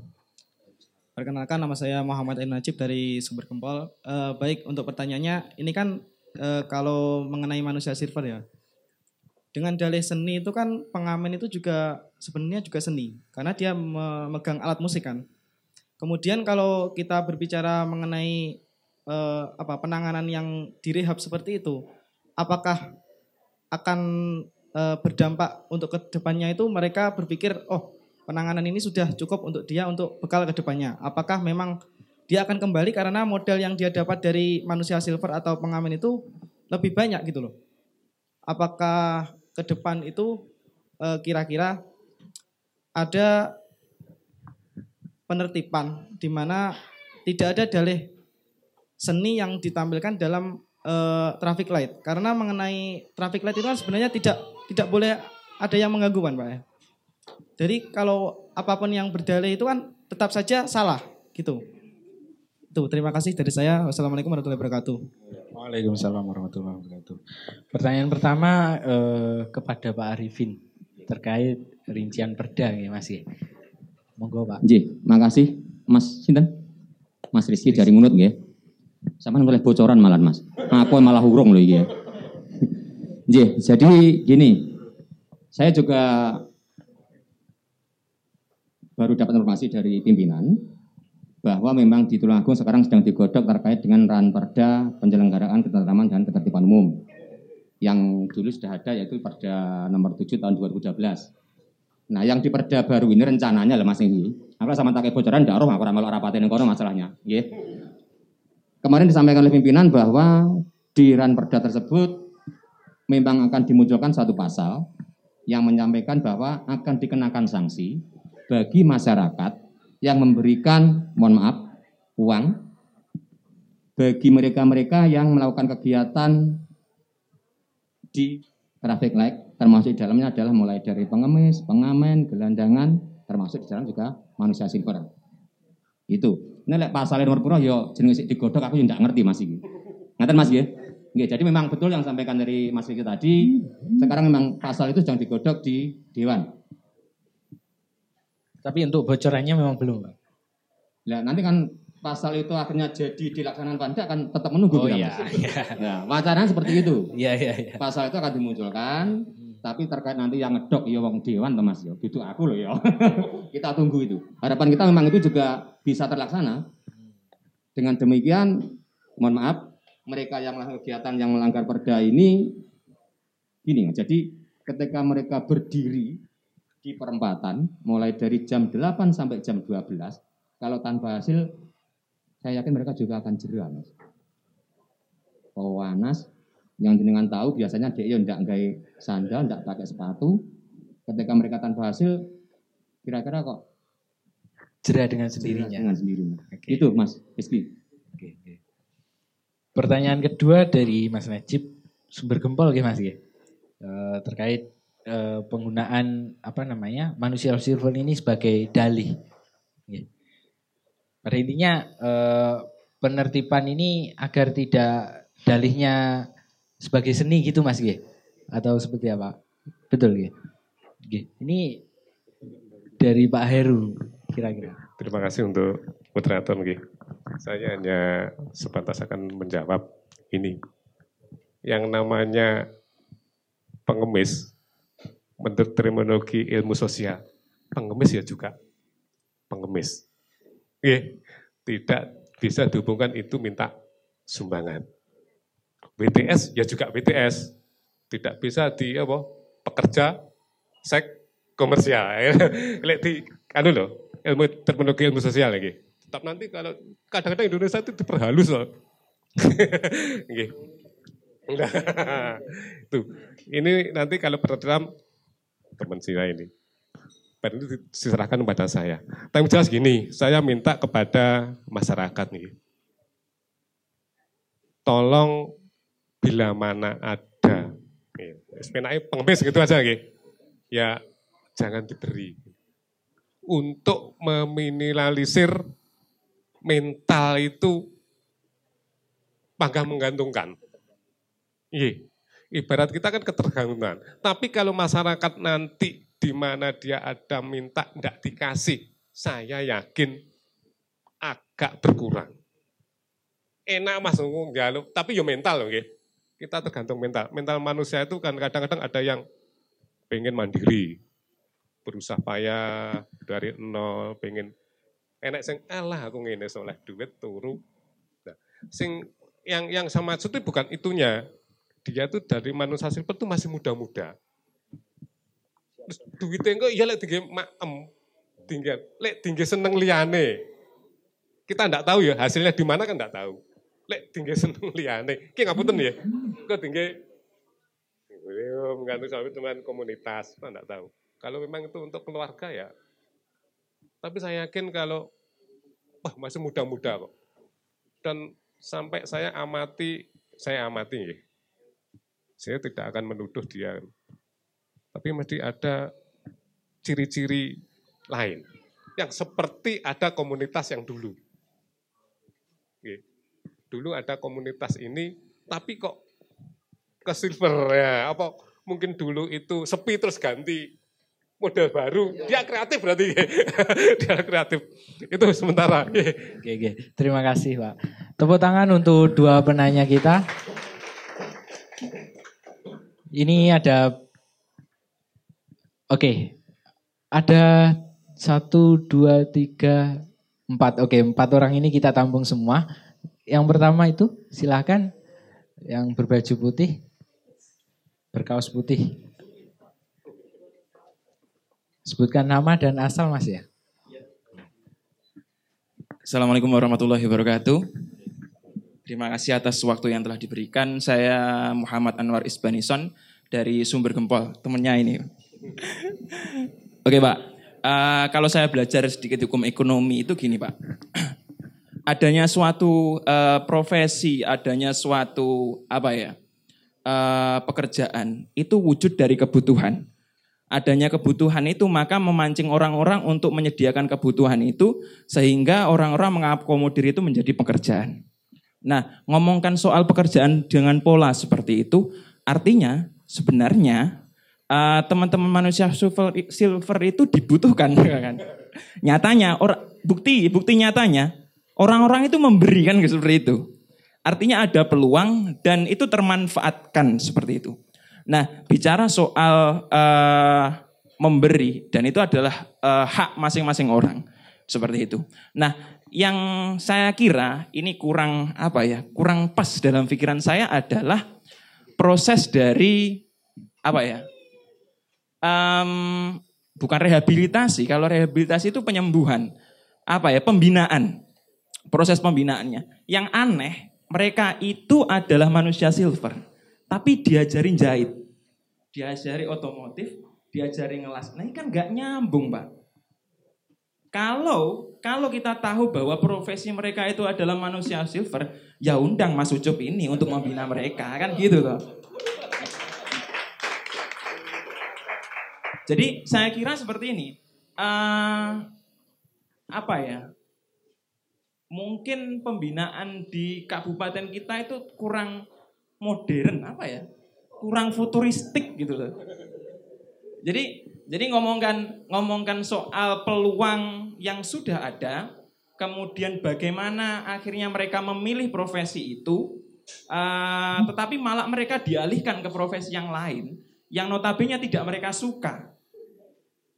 Perkenalkan, nama saya Muhammad Ain Najib dari Sumber Gempol. Eh, baik, untuk pertanyaannya, ini kan eh, kalau mengenai manusia silver ya. Dengan dalih seni itu kan pengamen itu juga sebenarnya juga seni. Karena dia memegang alat musik kan. Kemudian kalau kita berbicara mengenai eh, apa penanganan yang direhab seperti itu, apakah akan eh, berdampak untuk ke depannya itu mereka berpikir oh penanganan ini sudah cukup untuk dia untuk bekal ke depannya. Apakah memang dia akan kembali karena modal yang dia dapat dari manusia silver atau pengamen itu lebih banyak gitu loh. Apakah ke depan itu eh, kira-kira ada penertiban di mana tidak ada dalih seni yang ditampilkan dalam uh, traffic light. Karena mengenai traffic light itu kan sebenarnya tidak tidak boleh ada yang mengganggu kan Pak ya. Jadi kalau apa pun yang berdalih itu kan tetap saja salah gitu. Itu terima kasih dari saya. Wassalamualaikum warahmatullahi wabarakatuh. Waalaikumsalam warahmatullahi wabarakatuh. Pertanyaan pertama eh, kepada Pak Arifin terkait rincian perda ya Mas ya. Monggo Pak. Nggih, makasih Mas sinten? Mas Rizky dari Ngunut nggih. Sama boleh bocoran malah Mas. Aku malah urung loh iki. Nggih, jadi gini. Saya juga baru dapat informasi dari pimpinan bahwa memang di Tulungagung sekarang sedang digodok terkait dengan ran perda penyelenggaraan ketentraman dan ketertiban umum yang dulu sudah ada yaitu perda nomor 7 tahun 2012 Nah, yang di Perda baru ini rencananya lah Mas ini. Aku sama tak bocoran ndak roh aku ora melok rapatin kono masalahnya, nggih. Kemarin disampaikan oleh pimpinan bahwa di ran Perda tersebut memang akan dimunculkan satu pasal yang menyampaikan bahwa akan dikenakan sanksi bagi masyarakat yang memberikan, mohon maaf, uang bagi mereka-mereka yang melakukan kegiatan di traffic light, termasuk di dalamnya adalah mulai dari pengemis, pengamen, gelandangan, termasuk di dalam juga manusia silver. Itu. Ini lek pasal nomor pura yo jenenge digodok aku yang tidak ngerti Mas iki. Ngaten Mas ya? Nggih, jadi memang betul yang sampaikan dari Mas Riki tadi, sekarang memang pasal itu sedang digodok di dewan. Tapi untuk bocorannya memang belum, Pak. Nah, nanti kan pasal itu akhirnya jadi dilaksanakan panja akan tetap menunggu Oh iya, iya. Nah, wacananya seperti itu. Iya, iya, iya. Pasal itu akan dimunculkan, tapi terkait nanti yang ngedok ya wong dewan Mas ya. Gitu aku loh ya. kita tunggu itu. Harapan kita memang itu juga bisa terlaksana. Dengan demikian, mohon maaf, mereka yang melakukan kegiatan yang melanggar perda ini gini, jadi ketika mereka berdiri di perempatan mulai dari jam 8 sampai jam 12, kalau tanpa hasil saya yakin mereka juga akan jerah, Mas. Pewanas yang jenengan tahu biasanya dia ya ndak gawe sandal, ndak pakai sepatu. Ketika mereka tanpa hasil, kira-kira kok Jerah dengan jerah sendirinya. dengan sendirinya. Oke. Itu Mas Rizky. Oke. Pertanyaan kedua dari Mas Najib, sumber gempol ya Mas ya? Terkait eh, penggunaan apa namanya manusia silver ini sebagai dalih. Ya. Pada intinya eh, penertiban ini agar tidak dalihnya sebagai seni gitu Mas ya? Atau seperti apa? Betul ya? Oke. Ini dari Pak Heru kira-kira. Terima kasih untuk moderator nggih. Saya hanya sebatas akan menjawab ini. Yang namanya pengemis menurut terminologi ilmu sosial, pengemis ya juga pengemis. Nggih, tidak bisa dihubungkan itu minta sumbangan. BTS ya juga BTS. Tidak bisa di apa? Pekerja seks komersial. Lek di anu loh, ilmu terminologi ilmu sosial lagi. Tetap nanti kalau kadang-kadang Indonesia itu diperhalus loh. Nggih. Tuh, ini nanti kalau program teman saya ini. Pada itu diserahkan kepada saya. Tapi jelas gini, saya minta kepada masyarakat nih. Tolong bila mana ada, SPNAI pengemis gitu aja nggih. Ya jangan diberi. Untuk meminimalisir mental itu pangkah menggantungkan. Iya. Ibarat kita kan ketergantungan. Tapi kalau masyarakat nanti di mana dia ada minta tidak dikasih, saya yakin agak berkurang. Enak mas ngomong jaluk, tapi yo mental loh, nggih. Kita tergantung mental. Mental manusia itu kan kadang-kadang ada yang pengen mandiri, berusaha payah dari nol, pengen enak sing alah aku ngene soleh duit turu. Nah, sing yang yang sama itu bukan itunya. Dia tuh dari manusia silver tuh masih muda-muda. Duitnya kok iya lek tinggi maem. Tinggi lek tinggi seneng liane. Kita enggak tahu ya hasilnya di mana kan enggak tahu. Lek tinggi seneng liane. Ki ngapunten ya. Kok tinggi menggantung sama teman komunitas, kita enggak tahu. Kalau memang itu untuk keluarga ya. Tapi saya yakin kalau wah masih muda-muda kok. Dan sampai saya amati, saya amati ya. Saya tidak akan menuduh dia. Tapi mesti ada ciri-ciri lain. Yang seperti ada komunitas yang dulu. Dulu ada komunitas ini, tapi kok ke silver ya. Apa mungkin dulu itu sepi terus ganti model baru. Dia kreatif berarti. Dia kreatif. Itu sementara. Oke, oke. Terima kasih, Pak. Tepuk tangan untuk dua penanya kita. Ini ada, oke, ada satu, dua, tiga, empat. Oke, empat orang ini kita tampung semua. Yang pertama itu, silahkan yang berbaju putih, berkaos putih. Sebutkan nama dan asal Mas ya. Assalamualaikum warahmatullahi wabarakatuh. Terima kasih atas waktu yang telah diberikan. Saya Muhammad Anwar Isbanison dari Sumber Gempol, temennya ini. Oke Pak, uh, kalau saya belajar sedikit hukum ekonomi itu gini Pak. adanya suatu uh, profesi, adanya suatu apa ya uh, pekerjaan itu wujud dari kebutuhan adanya kebutuhan itu maka memancing orang-orang untuk menyediakan kebutuhan itu sehingga orang-orang mengakomodir itu menjadi pekerjaan. Nah, ngomongkan soal pekerjaan dengan pola seperti itu artinya sebenarnya uh, teman-teman manusia silver, silver itu dibutuhkan kan. Nyatanya orang bukti bukti nyatanya orang-orang itu memberikan seperti itu. Artinya ada peluang dan itu termanfaatkan seperti itu. Nah, bicara soal uh, memberi dan itu adalah uh, hak masing-masing orang seperti itu. Nah, yang saya kira ini kurang apa ya? Kurang pas dalam pikiran saya adalah proses dari apa ya? Um, bukan rehabilitasi. Kalau rehabilitasi itu penyembuhan. Apa ya? Pembinaan. Proses pembinaannya. Yang aneh, mereka itu adalah manusia silver tapi diajarin jahit, diajari otomotif, diajari ngelas. Nah ini kan nggak nyambung, Pak. Kalau kalau kita tahu bahwa profesi mereka itu adalah manusia silver, ya undang Mas Ucup ini untuk membina mereka, kan gitu loh. Jadi saya kira seperti ini. Uh, apa ya? Mungkin pembinaan di kabupaten kita itu kurang modern apa ya? Kurang futuristik gitu loh. Jadi jadi ngomongkan ngomongkan soal peluang yang sudah ada kemudian bagaimana akhirnya mereka memilih profesi itu uh, tetapi malah mereka dialihkan ke profesi yang lain yang notabene tidak mereka suka.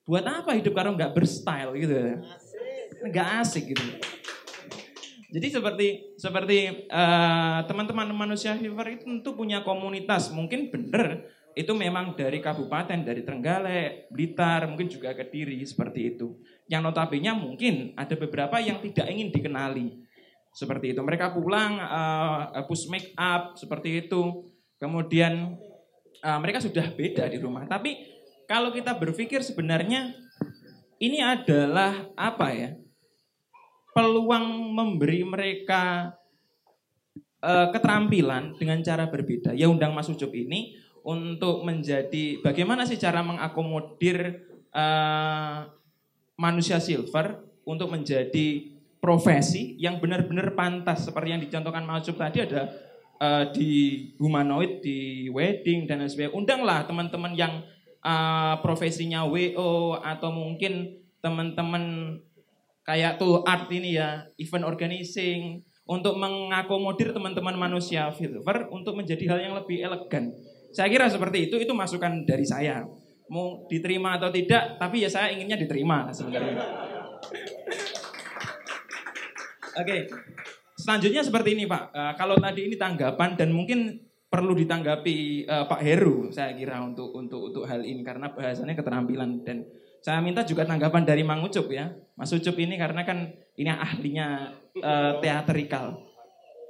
Buat apa hidup kalau nggak berstyle gitu ya? Nggak asik gitu jadi seperti seperti uh, teman-teman manusia fever itu tentu punya komunitas. Mungkin benar itu memang dari kabupaten, dari Trenggalek, Blitar, mungkin juga Kediri seperti itu. Yang notabene mungkin ada beberapa yang tidak ingin dikenali. Seperti itu. Mereka pulang uh, push make up seperti itu. Kemudian uh, mereka sudah beda di rumah. Tapi kalau kita berpikir sebenarnya ini adalah apa ya? Peluang memberi mereka uh, keterampilan dengan cara berbeda. Ya undang Mas Ucup ini untuk menjadi bagaimana sih cara mengakomodir uh, manusia silver untuk menjadi profesi yang benar-benar pantas seperti yang dicontohkan Mas Ucup tadi ada uh, di humanoid, di wedding dan lain sebagainya. Undanglah teman-teman yang uh, profesinya WO atau mungkin teman-teman kayak tuh art ini ya, event organizing, untuk mengakomodir teman-teman manusia silver untuk menjadi hal yang lebih elegan. Saya kira seperti itu, itu masukan dari saya. Mau diterima atau tidak, tapi ya saya inginnya diterima sebenarnya. Oke, okay. selanjutnya seperti ini Pak. Uh, kalau tadi ini tanggapan dan mungkin perlu ditanggapi uh, Pak Heru, saya kira untuk untuk untuk hal ini karena bahasannya keterampilan dan saya minta juga tanggapan dari Mang Ucup ya. Mas Ucup ini karena kan ini ahlinya uh, teatrikal.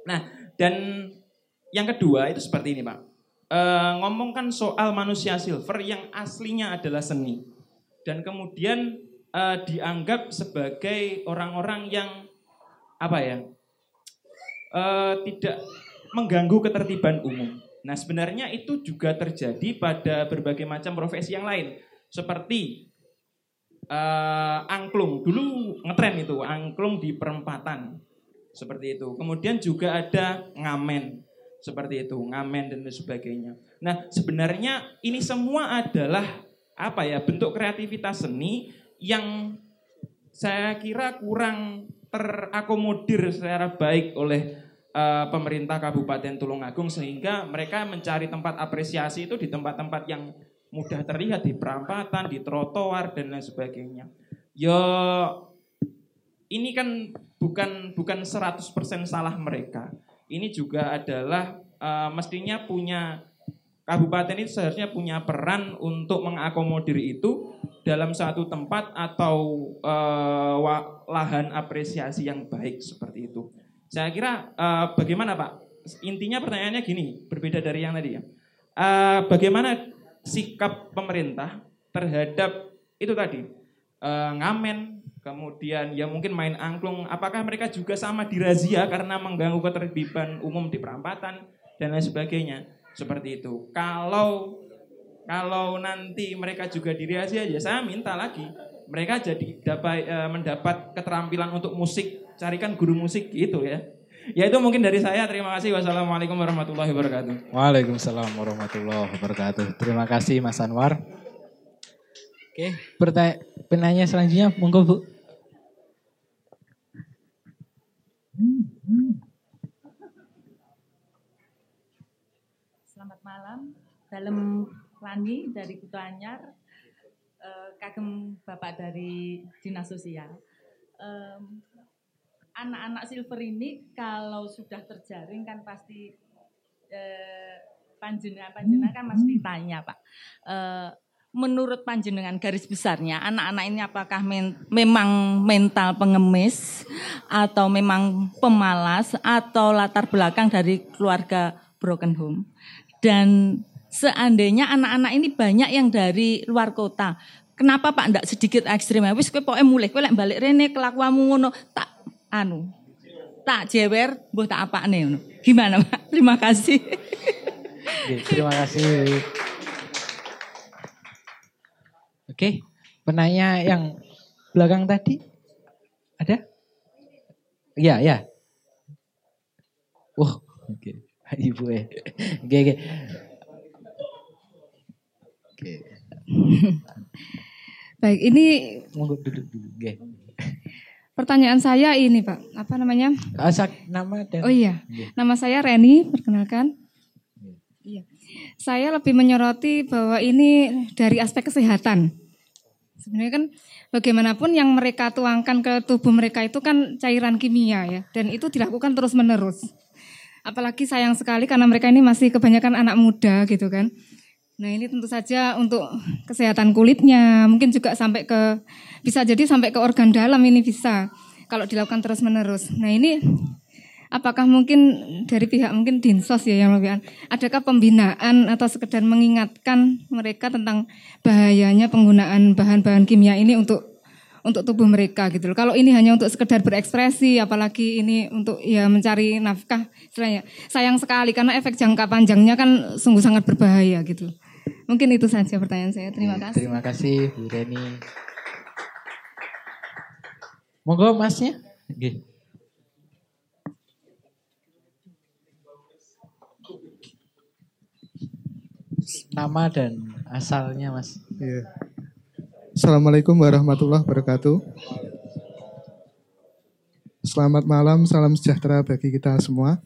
Nah, dan yang kedua itu seperti ini Pak. Uh, ngomongkan soal manusia silver yang aslinya adalah seni. Dan kemudian uh, dianggap sebagai orang-orang yang apa ya uh, tidak mengganggu ketertiban umum. Nah sebenarnya itu juga terjadi pada berbagai macam profesi yang lain. Seperti uh, angklung. Dulu ngetren itu, angklung di perempatan. Seperti itu. Kemudian juga ada ngamen. Seperti itu, ngamen dan sebagainya. Nah, sebenarnya ini semua adalah apa ya? Bentuk kreativitas seni yang saya kira kurang terakomodir secara baik oleh uh, pemerintah Kabupaten Tulungagung sehingga mereka mencari tempat apresiasi itu di tempat-tempat yang mudah terlihat di perampatan, di trotoar dan lain sebagainya. Ya ini kan bukan bukan 100% salah mereka. Ini juga adalah uh, mestinya punya kabupaten itu seharusnya punya peran untuk mengakomodir itu dalam satu tempat atau wa- lahan apresiasi yang baik seperti itu. Saya kira eh, bagaimana Pak? Intinya pertanyaannya gini, berbeda dari yang tadi ya. Eh, bagaimana sikap pemerintah terhadap itu tadi eh, ngamen, kemudian ya mungkin main angklung. Apakah mereka juga sama dirazia karena mengganggu ketertiban umum di perempatan dan lain sebagainya? Seperti itu. Kalau kalau nanti mereka juga dirazia ya saya minta lagi mereka jadi dapat eh, mendapat keterampilan untuk musik, carikan guru musik gitu ya. Ya itu mungkin dari saya. Terima kasih. Wassalamualaikum warahmatullahi wabarakatuh. Waalaikumsalam warahmatullahi wabarakatuh. Terima kasih Mas Anwar. Oke, pertanyaan penanya selanjutnya monggo Bu. Selamat malam, dalam Lani dari Kutu Anyar, eh, kagem Bapak dari Dinas Sosial. Em, Anak-anak silver ini kalau sudah terjaring kan pasti eh, panjenengan panjenengan kan mesti tanya Pak. Eh, menurut panjenengan garis besarnya anak-anak ini apakah men- memang mental pengemis atau memang pemalas atau latar belakang dari keluarga broken home? Dan seandainya anak-anak ini banyak yang dari luar kota kenapa Pak ndak sedikit ekstrim? Wis kowe pokoke mulih kowe lek balik rene kelakuanmu ngono tak anu tak jewer mbuh tak apakne ngono gimana Pak terima kasih terima kasih. Oke, penanya yang belakang tadi ada? Iya, ya. Wah, oke. Ibu eh. Oke, oke. Oke, Baik, ini monggo duduk dulu. Oke. Pertanyaan saya ini Pak, apa namanya? Asal nama dan Oh iya, Oke. nama saya Reni, perkenalkan. Iya. Saya lebih menyoroti bahwa ini dari aspek kesehatan. Sebenarnya kan bagaimanapun yang mereka tuangkan ke tubuh mereka itu kan cairan kimia ya, dan itu dilakukan terus-menerus. Apalagi sayang sekali karena mereka ini masih kebanyakan anak muda gitu kan. Nah ini tentu saja untuk kesehatan kulitnya, mungkin juga sampai ke bisa jadi sampai ke organ dalam ini bisa kalau dilakukan terus menerus. Nah ini apakah mungkin dari pihak mungkin dinsos ya yang lebih adakah pembinaan atau sekedar mengingatkan mereka tentang bahayanya penggunaan bahan-bahan kimia ini untuk untuk tubuh mereka gitu loh. Kalau ini hanya untuk sekedar berekspresi, apalagi ini untuk ya mencari nafkah, istilahnya sayang sekali karena efek jangka panjangnya kan sungguh sangat berbahaya gitu. Mungkin itu saja pertanyaan saya. Terima kasih. Terima kasih Bu Reni. Monggo Masnya. Oke. Nama dan asalnya Mas. Iya. Assalamualaikum warahmatullahi wabarakatuh. Selamat malam, salam sejahtera bagi kita semua.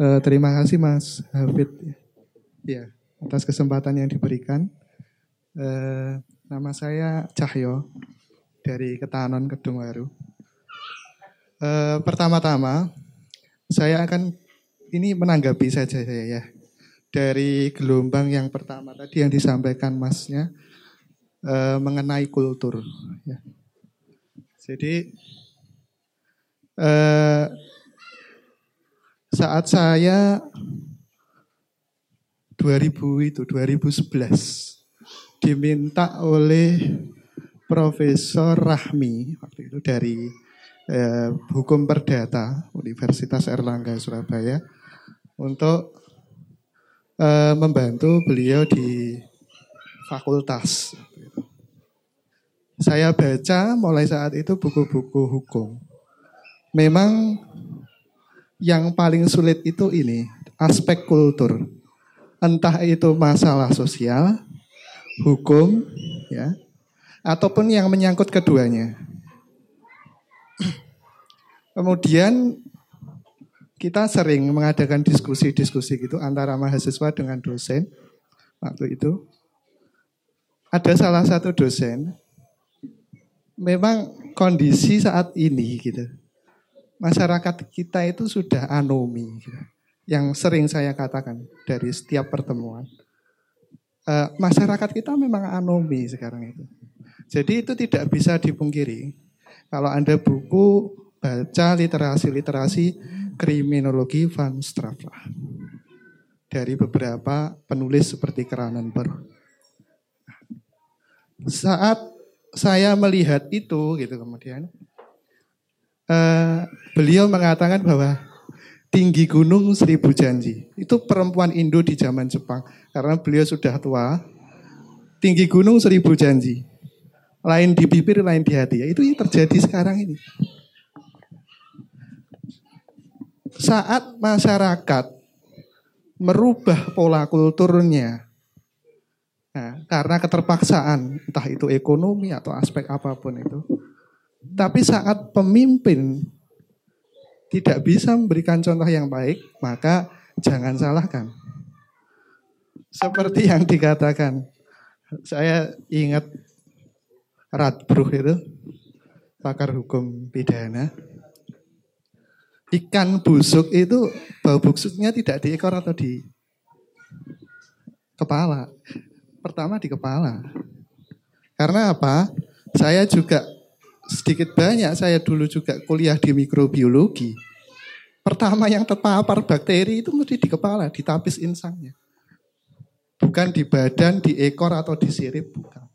Eh, terima kasih Mas Hafid ya, atas kesempatan yang diberikan. Eh, nama saya Cahyo dari Ketahanan Kedung Waru. Eh, pertama-tama, saya akan ini menanggapi saja saya ya dari gelombang yang pertama tadi yang disampaikan Masnya eh, mengenai kultur. Ya. Jadi eh, saat saya 2000 itu 2011 diminta oleh Profesor Rahmi waktu itu dari eh, Hukum Perdata Universitas Erlangga Surabaya untuk eh, membantu beliau di fakultas. Saya baca mulai saat itu buku-buku hukum. Memang yang paling sulit itu ini, aspek kultur. Entah itu masalah sosial, hukum, ya, ataupun yang menyangkut keduanya. Kemudian kita sering mengadakan diskusi-diskusi gitu antara mahasiswa dengan dosen waktu itu. Ada salah satu dosen, memang kondisi saat ini gitu, masyarakat kita itu sudah anomi, gitu. Yang sering saya katakan dari setiap pertemuan. eh, masyarakat kita memang anomi sekarang itu. Jadi itu tidak bisa dipungkiri. Kalau Anda buku baca literasi-literasi kriminologi Van Strafla dari beberapa penulis seperti Kranenberg. Saat saya melihat itu gitu kemudian uh, beliau mengatakan bahwa tinggi gunung seribu janji. Itu perempuan Indo di zaman Jepang karena beliau sudah tua. Tinggi gunung seribu janji. Lain di bibir, lain di hati. Ya, itu yang terjadi sekarang ini. Saat masyarakat merubah pola kulturnya, nah, karena keterpaksaan, entah itu ekonomi atau aspek apa pun itu. Tapi saat pemimpin tidak bisa memberikan contoh yang baik, maka jangan salahkan. Seperti yang dikatakan, saya ingat Radbruch itu, pakar hukum pidana. Ikan busuk itu bau busuknya tidak di ekor atau di kepala. Pertama di kepala. Karena apa? Saya juga sedikit banyak saya dulu juga kuliah di mikrobiologi. Pertama yang terpapar bakteri itu mesti di kepala, di tapis insangnya. Bukan di badan, di ekor atau di sirip, bukan.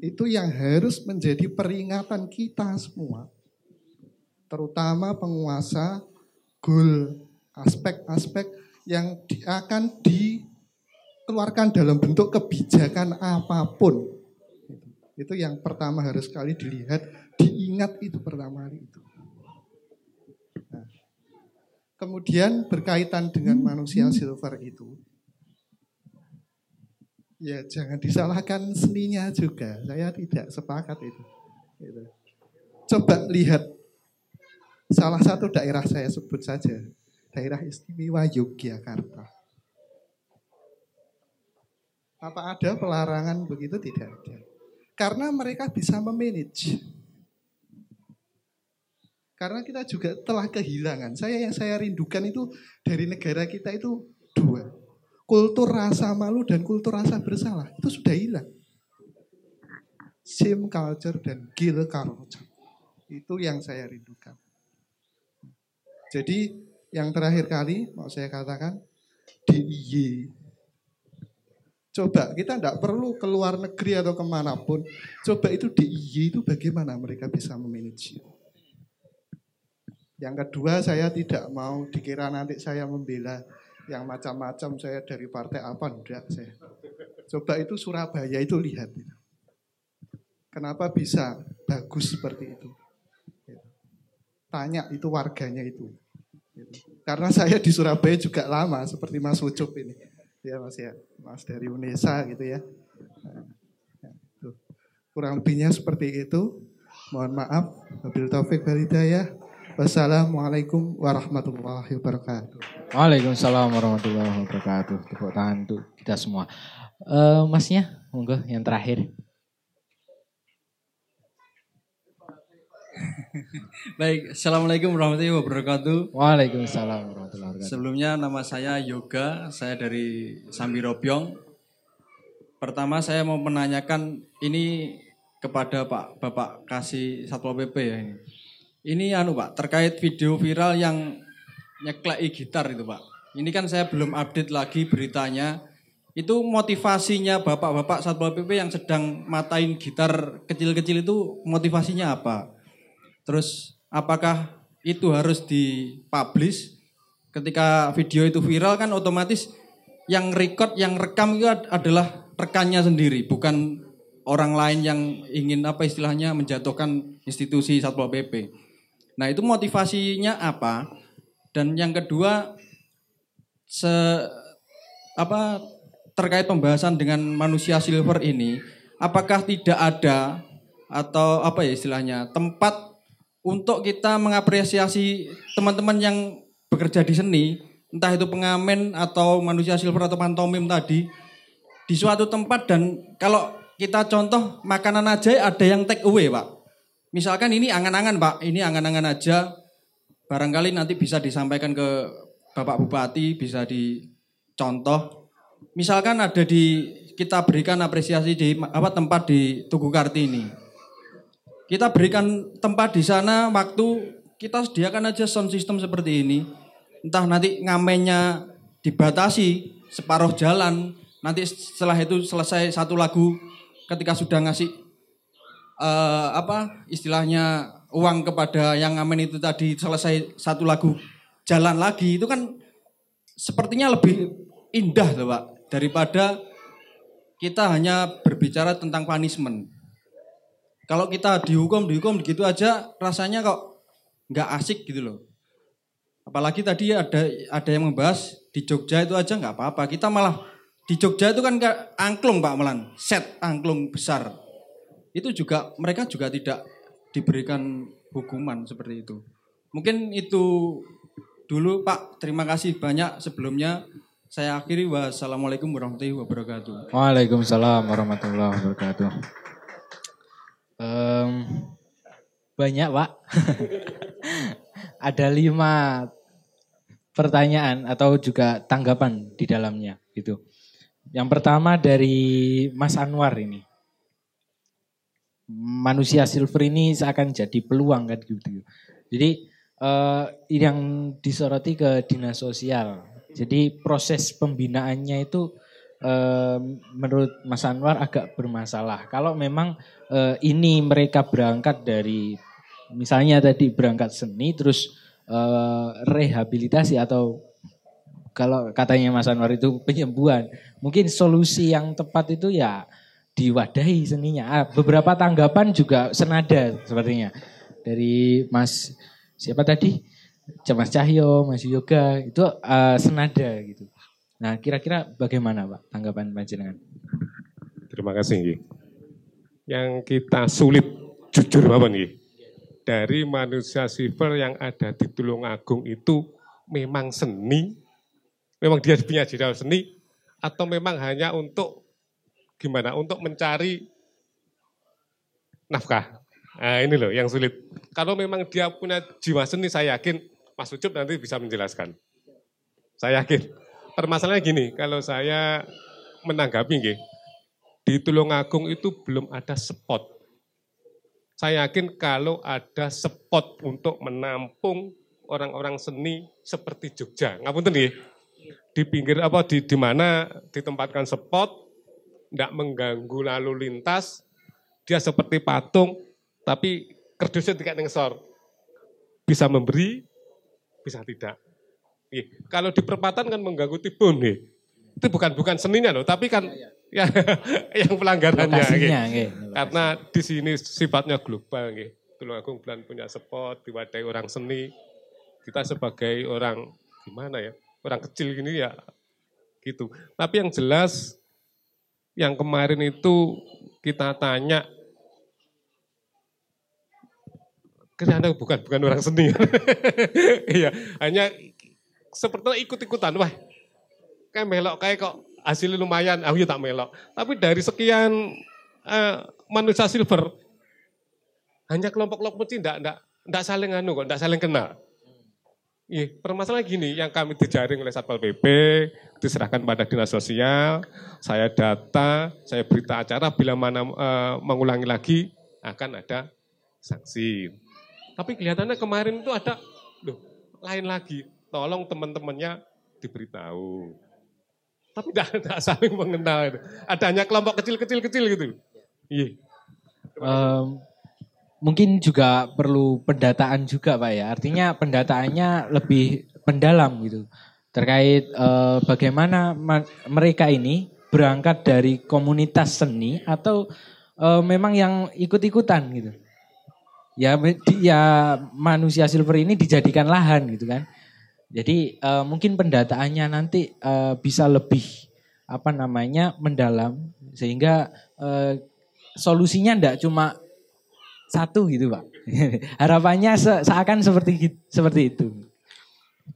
Itu yang harus menjadi peringatan kita semua. Terutama penguasa goal aspek-aspek yang akan dikeluarkan dalam bentuk kebijakan apa pun. Itu yang pertama harus sekali dilihat, diingat itu pertama kali itu. Nah, kemudian berkaitan dengan manusia silver itu, Ya jangan disalahkan seninya juga. Saya tidak sepakat itu. Gitu. Coba lihat salah satu daerah saya sebut saja. Daerah istimewa Yogyakarta. Apa ada pelarangan begitu? Tidak ada. Karena mereka bisa memanage. Karena kita juga telah kehilangan. Saya yang saya rindukan itu dari negara kita itu dua kultur rasa malu dan kultur rasa bersalah itu sudah hilang. Sim culture dan gil culture. Itu yang saya rindukan. Jadi yang terakhir kali mau saya katakan DIY. Coba kita tidak perlu keluar negeri atau ke mana pun. Coba itu DIY itu bagaimana mereka bisa memanage. Yang kedua saya tidak mau dikira nanti saya membela yang macam-macam saya dari partai apa enggak saya. Coba itu Surabaya itu lihat. Kenapa bisa bagus seperti itu? Tanya itu warganya itu. Karena saya di Surabaya juga lama seperti Mas Ucup ini. Ya Mas ya, Mas dari UNESA gitu ya. Nah, ya Kurang lebihnya seperti itu. Mohon maaf. Wabil taufik walhidayah. Wassalamualaikum warahmatullahi wabarakatuh. Waalaikumsalam warahmatullahi wabarakatuh. Tepuk tangan untuk kita semua. Uh, masnya, monggo yang terakhir. Baik, Assalamualaikum warahmatullahi wabarakatuh. Waalaikumsalam warahmatullahi wabarakatuh. Sebelumnya nama saya Yoga, saya dari Sambirobyong. Pertama saya mau menanyakan ini kepada Pak Bapak Kasih Satpol PP ya ini. Ini anu Pak, terkait video viral yang nyeklei gitar itu Pak. Ini kan saya belum update lagi beritanya. Itu motivasinya bapak-bapak Satpol PP yang sedang matain gitar kecil-kecil itu motivasinya apa? Terus apakah itu harus dipublish? Ketika video itu viral kan otomatis yang record, yang rekam itu adalah rekannya sendiri, bukan orang lain yang ingin apa istilahnya menjatuhkan institusi Satpol PP. Nah, itu motivasinya apa? Dan yang kedua se apa terkait pembahasan dengan manusia silver ini, apakah tidak ada atau apa ya istilahnya tempat untuk kita mengapresiasi teman-teman yang bekerja di seni, entah itu pengamen atau manusia silver atau pantomim tadi di suatu tempat dan kalau kita contoh makanan aja ada yang take away, Pak. Misalkan ini angan-angan Pak, ini angan-angan aja. Barangkali nanti bisa disampaikan ke Bapak Bupati, bisa dicontoh. Misalkan ada di kita berikan apresiasi di apa tempat di Tugu Kartini. Kita berikan tempat di sana waktu kita sediakan aja sound system seperti ini. Entah nanti ngamennya dibatasi separuh jalan, nanti setelah itu selesai satu lagu ketika sudah ngasih uh, apa istilahnya uang kepada yang ngamen itu tadi selesai satu lagu jalan lagi itu kan sepertinya lebih indah loh Pak daripada kita hanya berbicara tentang punishment. Kalau kita dihukum, dihukum gitu aja rasanya kok nggak asik gitu loh. Apalagi tadi ada ada yang membahas di Jogja itu aja nggak apa-apa. Kita malah di Jogja itu kan angklung Pak Melan, set angklung besar. Itu juga mereka juga tidak diberikan hukuman seperti itu. Mungkin itu dulu Pak. Terima kasih banyak sebelumnya. Saya akhiri wassalamualaikum warahmatullahi wabarakatuh. Waalaikumsalam warahmatullahi wabarakatuh. Um, banyak pak. Ada lima pertanyaan atau juga tanggapan di dalamnya gitu. Yang pertama dari Mas Anwar ini. Manusia silver ini seakan jadi peluang kan gitu. Jadi uh, yang disoroti ke dinas sosial jadi proses pembinaannya itu menurut Mas Anwar agak bermasalah. Kalau memang eh, ini mereka berangkat dari misalnya tadi berangkat seni terus eh, rehabilitasi atau kalau katanya Mas Anwar itu penyembuhan, mungkin solusi yang tepat itu ya diwadahi seninya. Ah, beberapa tanggapan juga senada sepertinya dari Mas siapa tadi? Mas Cahyo, Mas Yoga itu uh, senada gitu. Nah, kira-kira bagaimana Pak tanggapan panjenengan? Terima kasih Ngi. Yang kita sulit jujur Bapak nih. Dari manusia sifil yang ada di Tulungagung itu memang seni, memang dia punya jiwa seni, atau memang hanya untuk gimana? Untuk mencari nafkah. Nah ini loh yang sulit. Kalau memang dia punya jiwa seni, saya yakin Mas Ucup nanti bisa menjelaskan. Saya yakin. Permasalahannya gini, kalau saya menanggapi nggih, di Tulungagung itu belum ada spot. Saya yakin kalau ada spot untuk menampung orang-orang seni seperti Jogja. Ngapunten nggih. Di pinggir apa di di mana ditempatkan spot tidak mengganggu lalu lintas, dia seperti patung tapi kerdusnya tidak nengsor. Bisa memberi, bisa tidak. Iya. Kalau di perempatan kan mengganggu tibun nih. Itu bukan bukan seninya loh, tapi kan ya, yang pelanggarannya. Gitu. Karena di sini sifatnya global. Gitu. Tulungagung Bulan punya spot, diwadai orang seni. Kita sebagai orang gimana ya, orang kecil gini ya gitu. Tapi yang jelas yang kemarin itu kita tanya Karena bukan bukan orang seni. iya, hanya seperti ikut-ikutan. Wah, kayak melok kayak kok hasilnya lumayan, aku ya tak melok. Tapi dari sekian uh, manusia silver, hanya kelompok-kelompok kecil enggak, enggak, enggak saling anu kok, enggak saling kenal. Iya, permasalahan gini, yang kami dijaring oleh Satpol PP, diserahkan pada dinas sosial, saya data, saya berita acara, bila mana uh, mengulangi lagi, akan ada sanksi. Tapi kelihatannya kemarin itu ada, loh, lain lagi. Tolong teman-temannya diberitahu. Tapi tidak saling mengenal. Itu. Ada hanya kelompok kecil-kecil-kecil gitu. Iya. Um, mungkin juga perlu pendataan juga Pak ya. Artinya pendataannya lebih mendalam gitu. Terkait uh, bagaimana mereka ini berangkat dari komunitas seni atau uh, memang yang ikut-ikutan gitu ya ya manusia silver ini dijadikan lahan gitu kan. Jadi uh, mungkin pendataannya nanti uh, bisa lebih apa namanya mendalam sehingga uh, solusinya ndak cuma satu gitu pak. Harapannya se seakan seperti seperti itu.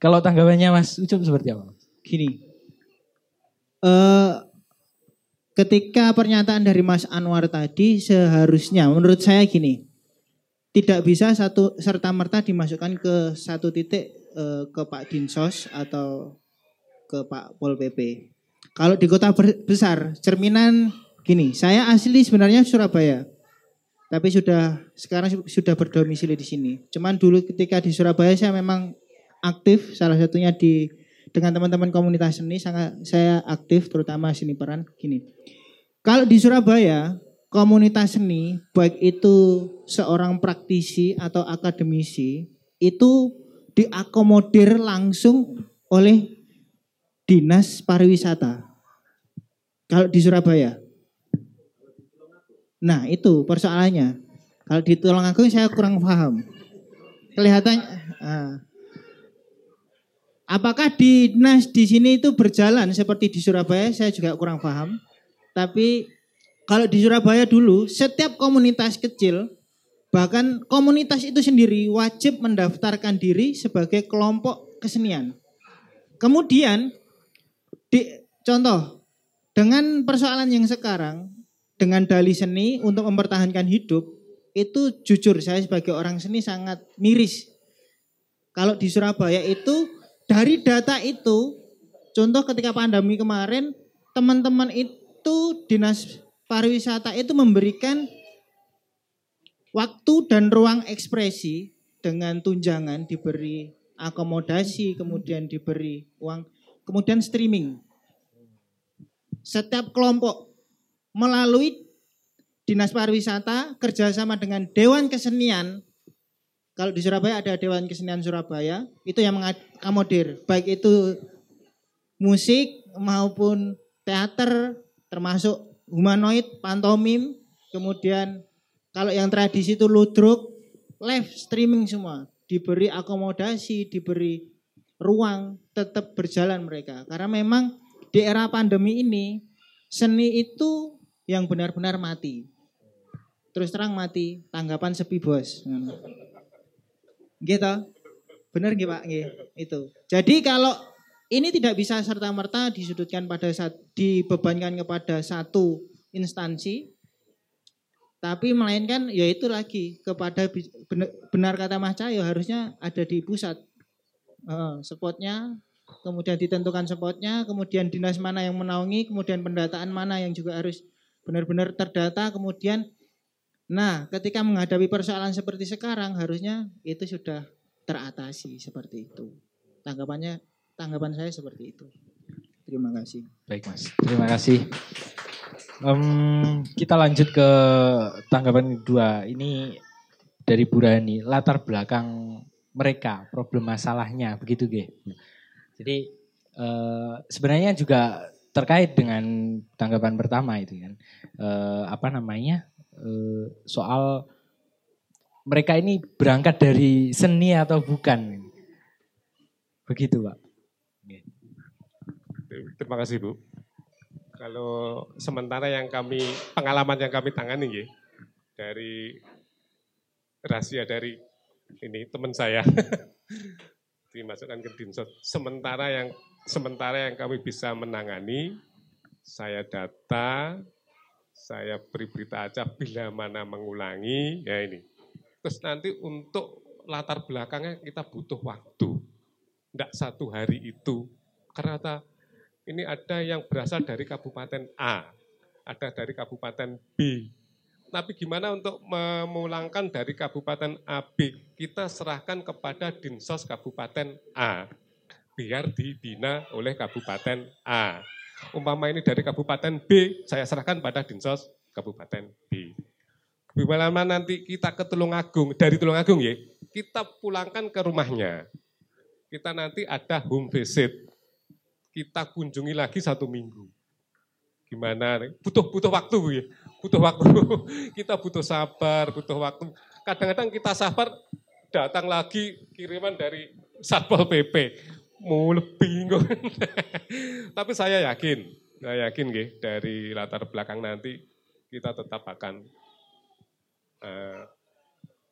Kalau tanggapannya Mas Ucup seperti apa? Gini, uh, ketika pernyataan dari Mas Anwar tadi seharusnya menurut saya gini, tidak bisa satu serta merta dimasukkan ke satu titik eh, ke Pak Dinsos atau ke Pak Pol PP. kalau di kota besar, cerminan gini, saya asli sebenarnya Surabaya. Tapi sudah sekarang sudah berdomisili di sini. Cuman dulu ketika di Surabaya saya memang aktif salah satunya di dengan teman-teman komunitas seni sangat saya aktif terutama seni peran gini. Kalau di Surabaya komunitas seni baik itu seorang praktisi atau akademisi itu diakomodir langsung oleh dinas pariwisata. Kalau di Surabaya. Nah itu persoalannya. Kalau di Tulungagung saya kurang paham. Kelihatan. Uh, apakah dinas di sini itu berjalan seperti di Surabaya? Saya juga kurang paham. Tapi kalau di Surabaya dulu, setiap komunitas kecil, bahkan komunitas itu sendiri wajib mendaftarkan diri sebagai kelompok kesenian. Kemudian di contoh dengan persoalan yang sekarang dengan dali seni untuk mempertahankan hidup itu jujur saya sebagai orang seni sangat miris. Kalau di Surabaya itu dari data itu contoh ketika pandemi kemarin teman-teman itu dinas pariwisata itu memberikan waktu dan ruang ekspresi dengan tunjangan diberi akomodasi kemudian diberi uang kemudian streaming setiap kelompok melalui Dinas Pariwisata kerjasama dengan Dewan Kesenian. Kalau di Surabaya ada Dewan Kesenian Surabaya, itu yang mengakomodir baik itu musik maupun teater, termasuk humanoid, pantomim, kemudian kalau yang tradisi itu ludruk, live streaming semua, diberi akomodasi, diberi ruang, tetap berjalan mereka. Karena memang di era pandemi ini seni itu yang benar-benar mati. Terus terang mati, tanggapan sepi bos. Gitu. Benar nggih Pak? Nggih, itu. Jadi kalau ini tidak bisa serta-merta disudutkan pada saat dibebankan kepada satu instansi, tapi melainkan ya itu lagi kepada benar, kata Mas Cahyo harusnya ada di pusat. Uh, spotnya kemudian ditentukan spotnya, kemudian dinas mana yang menaungi, kemudian pendataan mana yang juga harus benar-benar terdata, kemudian nah ketika menghadapi persoalan seperti sekarang harusnya itu sudah teratasi seperti itu. Tanggapannya, tanggapan saya seperti itu. Terima kasih. Baik mas, terima kasih. Um, kita lanjut ke tanggapan kedua. Ini dari Burani, latar belakang mereka, problem masalahnya, begitu Ge? Jadi uh, sebenarnya juga terkait dengan tanggapan pertama itu kan, uh, apa namanya uh, soal mereka ini berangkat dari seni atau bukan, begitu pak. Terima kasih bu. Kalau sementara yang kami pengalaman yang kami tangani ya, dari rahasia dari ini teman saya dimasukkan ke dinsos. Sementara yang sementara yang kami bisa menangani, saya data, saya beri berita aja bila mana mengulangi, ya ini. Terus nanti untuk latar belakangnya kita butuh waktu. Tidak satu hari itu. Karena ini ada yang berasal dari kabupaten A, ada dari kabupaten B, tapi gimana untuk memulangkan dari Kabupaten AB? Kita serahkan kepada Dinsos Kabupaten A. Biar dibina oleh Kabupaten A. Umpama ini dari Kabupaten B, saya serahkan pada Dinsos Kabupaten B. Gimana nanti kita ke Tulungagung, dari Tulungagung ya, kita pulangkan ke rumahnya. Kita nanti ada home visit. Kita kunjungi lagi satu minggu. Gimana? Butuh butuh waktu ya butuh waktu. Kita butuh sabar, butuh waktu. Kadang-kadang kita sabar, datang lagi kiriman dari Satpol PP. Mau lebih. Tapi saya yakin, saya yakin gih, dari latar belakang nanti kita tetap akan uh,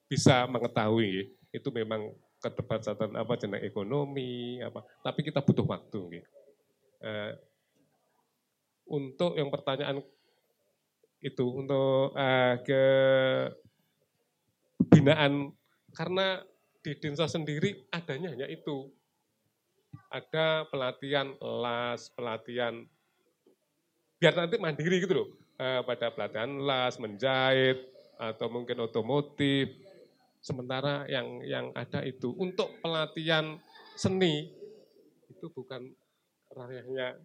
bisa mengetahui itu memang keterbatasan apa jenis ekonomi apa tapi kita butuh waktu Uh, untuk yang pertanyaan itu untuk uh, ke binaan karena di Dinsos sendiri adanya hanya itu. Ada pelatihan las, pelatihan biar nanti mandiri gitu loh. Eh, pada pelatihan las, menjahit, atau mungkin otomotif. Sementara yang yang ada itu untuk pelatihan seni itu bukan ranahnya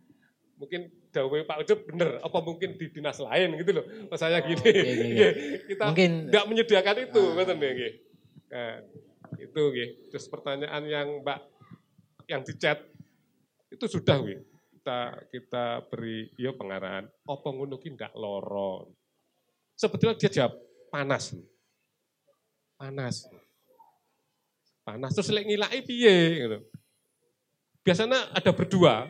mungkin dawe Pak Ucup bener apa mungkin di dinas lain gitu loh Mas saya gini. Iya, iya, iya. kita Mungkin- tidak menyediakan itu betul ya nggih. Nah, itu nggih. terus pertanyaan yang Mbak yang di chat itu sudah nggih. kita kita beri yo pengarahan. Apa ngono ki ndak loro sebetulnya dia jawab panas panas. Panas. Terus lek ngilai piye gitu biasanya ada berdua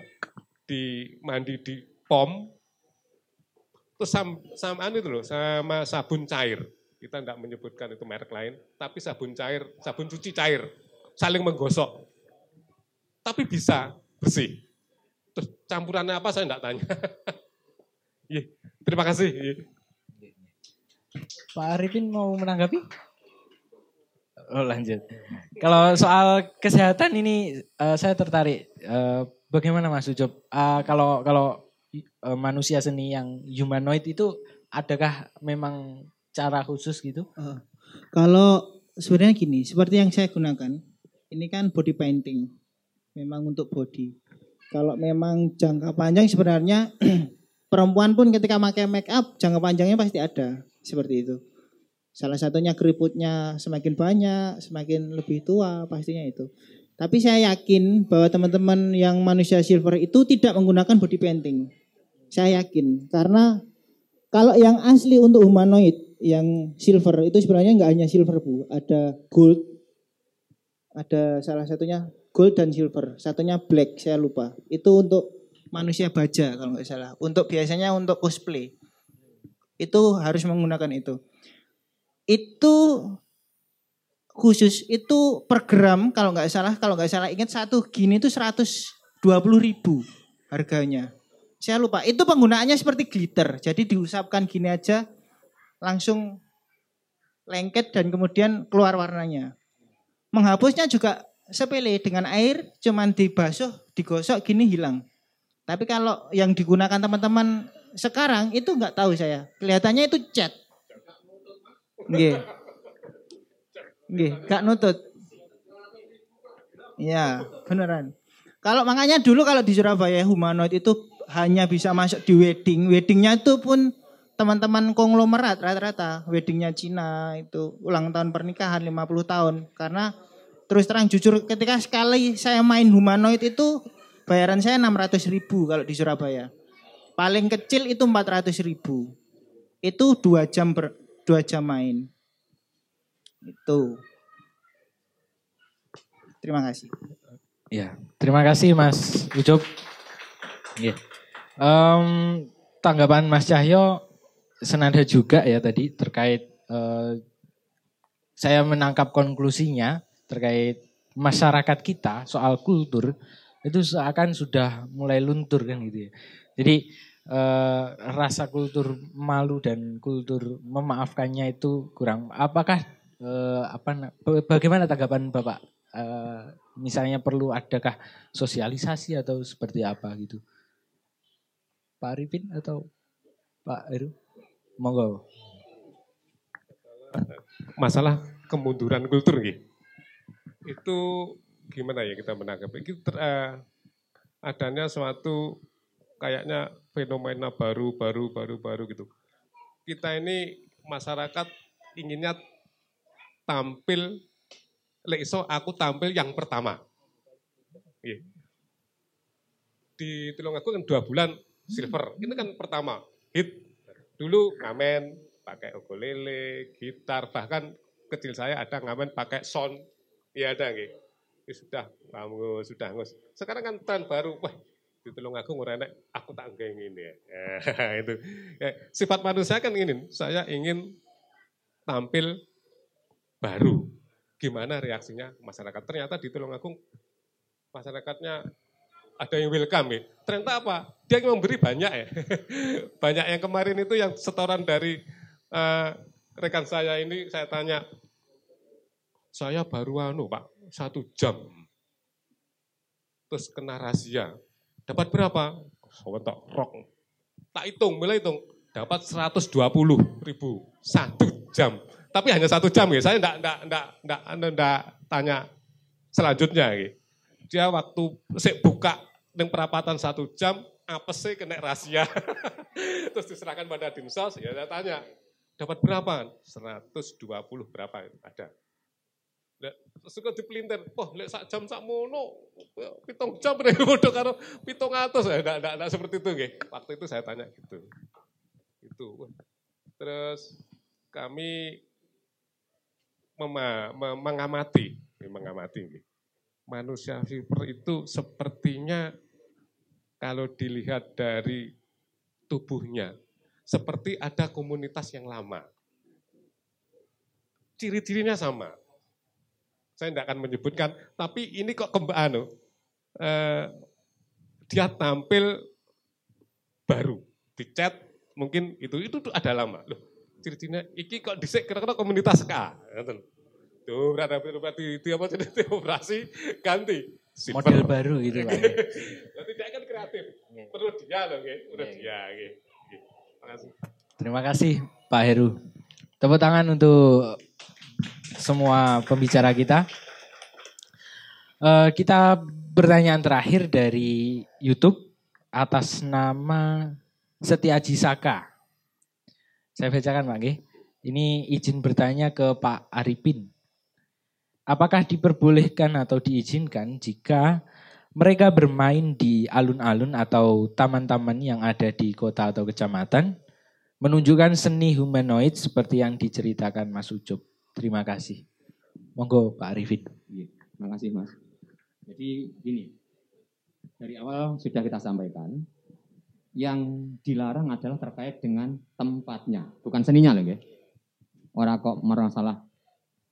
di mandi di pom. Terus sam, sama itu loh sama sabun cair. Kita tidak menyebutkan itu merek lain tapi sabun cair sabun cuci cair. Saling menggosok. Tapi bisa bersih. Terus campurannya apa saya tidak tanya. Iya, terima kasih. Iya. Pak Arifin mau menanggapi? Oh lanjut. Kalau soal kesehatan ini eh, saya tertarik. Eh, bagaimana Mas Ucup? Eh, kalau kalau eh, manusia seni yang humanoid itu adakah memang cara khusus gitu? Oh. Kalau sebenarnya gini, seperti yang saya gunakan, ini kan body painting, memang untuk body. Kalau memang jangka panjang sebenarnya perempuan pun ketika pakai make up jangka panjangnya pasti ada seperti itu. Salah satunya keriputnya semakin banyak, semakin lebih tua pastinya itu. Tapi saya yakin bahwa teman-teman yang manusia silver itu tidak menggunakan body painting. Saya yakin karena kalau yang asli untuk humanoid yang silver itu sebenarnya nggak hanya silver bu, ada gold, ada salah satunya gold dan silver, satunya black saya lupa. Itu untuk manusia baja kalau nggak salah. Untuk biasanya untuk cosplay itu harus menggunakan itu. Itu khusus itu per gram kalau nggak salah kalau nggak salah ingat satu gini itu 120 ribu harganya. Saya lupa. Itu penggunaannya seperti glitter. Jadi diusapkan gini aja langsung lengket dan kemudian keluar warnanya. Menghapusnya juga sepele dengan air cuman dibasuh, digosok gini hilang. Tapi kalau yang digunakan teman-teman sekarang itu nggak tahu saya. Kelihatannya itu cat. Nggih. Nggih, gak nutut. Iya, beneran. Kalau makanya dulu kalau di Surabaya humanoid itu hanya bisa masuk di wedding. Weddingnya itu pun teman-teman konglomerat rata-rata. Weddingnya Cina itu ulang tahun pernikahan 50 tahun. Karena terus terang jujur ketika sekali saya main humanoid itu bayaran saya 600 ribu kalau di Surabaya. Paling kecil itu 400 ribu. Itu dua jam ber, dua jam main. Itu. Terima kasih. Ya, terima kasih Mas Ucup. Iya. Em, tanggapan Mas Cahyo senada juga ya tadi terkait eh, saya menangkap konklusinya terkait masyarakat kita soal kultur itu seakan sudah mulai luntur kan gitu ya. Jadi eh, rasa kultur malu dan kultur memaafkannya itu kurang. Apakah eh, apa na- bagaimana tanggapan Bapak? Eh, misalnya perlu adakah sosialisasi atau seperti apa gitu? Pak Arifin atau Pak Heru? Monggo. masalah kemunduran kultur gitu. Itu gimana ya kita menanggapi? Itu ter- eh, adanya suatu kayaknya fenomena baru, baru, baru, baru gitu. Kita ini masyarakat inginnya tampil, lek iso aku tampil yang pertama. Iya. Di Tulungagung kan dua bulan silver, itu kan pertama hit. Dulu ngamen pakai ukulele, gitar, bahkan kecil saya ada ngamen pakai sound. Iya ada. Ini sudah kamu sudah ngus. Sekarang kan tren baru, wah di Tulungagung ora enak, aku tak ingin ini ya. itu. Ya, sifat manusia kan ingin, saya ingin tampil baru. Gimana reaksinya masyarakat? Ternyata di Tulungagung masyarakatnya ada yang welcome ya. Ternyata apa? Dia yang memberi banyak ya. banyak yang kemarin itu yang setoran dari eh, rekan saya ini saya tanya, saya baru anu pak, satu jam. Terus kena razia. Dapat berapa? Sewentok rok. tak hitung, mulai hitung. Dapat 120 ribu satu jam. Tapi hanya satu jam ya, saya enggak, enggak, enggak, enggak, enggak, enggak tanya selanjutnya. Ya. Dia waktu saya buka dengan perapatan satu jam, apa sih kena rahasia. Terus diserahkan pada dinsos, ya saya tanya, dapat berapa? 120 berapa ada. Suka dipelintir, wah lek sak jam sak mono, pitung jam nih bodoh karo pitung atas, ya enggak, enggak, enggak seperti itu nggih. Waktu itu saya tanya gitu. Itu. Terus kami mema, mengamati, mengamati manusia fiber itu sepertinya kalau dilihat dari tubuhnya seperti ada komunitas yang lama. Ciri-cirinya sama. Saya tidak akan menyebutkan, tapi ini kok kembali, eh, dia tampil baru, di chat mungkin itu itu ada lama. Loh, ciri-cirinya iki kok disek kira-kira komunitas K. Tuh, berada berarti itu apa jadi operasi ganti. Simple. Model baru gitu Pak. Berarti dia kan kreatif. Perlu dia loh, okay? perlu yeah. dia. Okay. Terima kasih. Terima kasih Pak Heru. Tepuk tangan untuk semua pembicara kita. Uh, kita pertanyaan terakhir dari YouTube atas nama Setiaji Saka. Saya bacakan Pak G. Ini izin bertanya ke Pak Arifin. Apakah diperbolehkan atau diizinkan jika mereka bermain di alun-alun atau taman-taman yang ada di kota atau kecamatan menunjukkan seni humanoid seperti yang diceritakan Mas Ucup. Terima kasih. Monggo Pak Arifin. Iya, terima kasih Mas. Jadi gini, dari awal sudah kita sampaikan, yang dilarang adalah terkait dengan tempatnya, bukan seninya loh ya. Orang kok masalah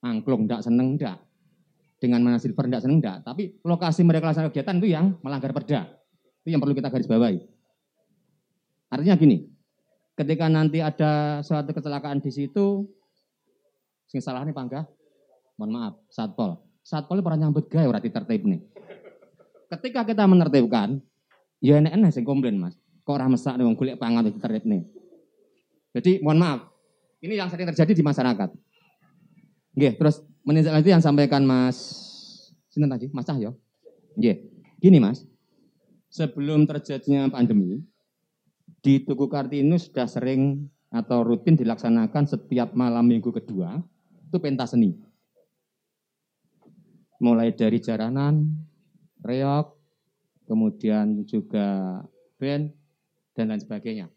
angklung tidak seneng tidak. Dengan mana silver tidak seneng tidak. Tapi lokasi mereka melaksanakan kegiatan itu yang melanggar perda. Itu yang perlu kita garis bawahi. Artinya gini, ketika nanti ada suatu kecelakaan di situ, sing salah nih pangga, mohon maaf, satpol. Satpol pernah nyambut gaya berarti tertib nih. Ketika kita menertibkan, ya enak-enak sing komplain mas kok ora mesak nih wong golek pangan itu nih. Jadi mohon maaf, ini yang sering terjadi di masyarakat. Oke, terus menindaklanjuti yang sampaikan Mas Sinten tadi, Mas Cahyo. Oke, gini Mas. Sebelum terjadinya pandemi, di Tugu Kartini sudah sering atau rutin dilaksanakan setiap malam minggu kedua, itu pentas seni. Mulai dari jaranan, reok, kemudian juga band, dan lain sebagainya.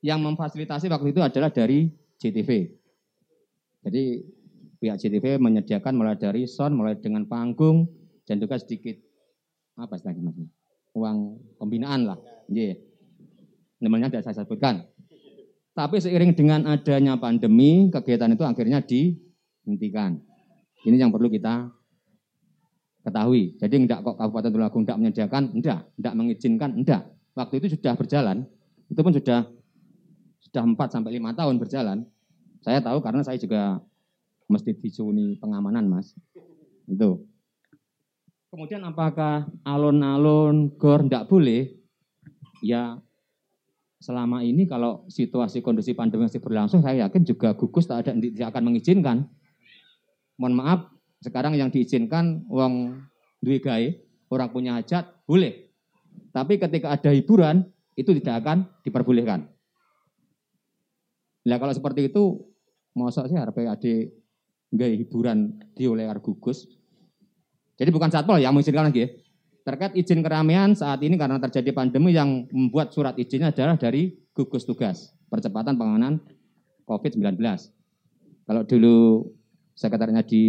Yang memfasilitasi waktu itu adalah dari JTV. Jadi pihak JTV menyediakan mulai dari sound, mulai dengan panggung, dan juga sedikit apa istilahnya? Uang pembinaan lah. Yeah. Namanya tidak saya sebutkan. Tapi seiring dengan adanya pandemi, kegiatan itu akhirnya dihentikan. Ini yang perlu kita ketahui. Jadi tidak kok Kabupaten Tulungagung tidak menyediakan, tidak, tidak mengizinkan, tidak waktu itu sudah berjalan, itu pun sudah sudah 4 sampai 5 tahun berjalan. Saya tahu karena saya juga mesti dicuni pengamanan, Mas. Itu. Kemudian apakah alun-alun gor tidak boleh? Ya selama ini kalau situasi kondisi pandemi masih berlangsung, saya yakin juga gugus tak ada tidak akan mengizinkan. Mohon maaf, sekarang yang diizinkan uang duit gawe, orang punya hajat, boleh. Tapi ketika ada hiburan, itu tidak akan diperbolehkan. Nah kalau seperti itu, masa sih RPAD nggak hiburan di oleh gugus. Jadi bukan satpol ya, mengizinkan lagi ya. Terkait izin keramaian saat ini karena terjadi pandemi yang membuat surat izinnya adalah dari gugus tugas percepatan penanganan COVID-19. Kalau dulu sekretarinya di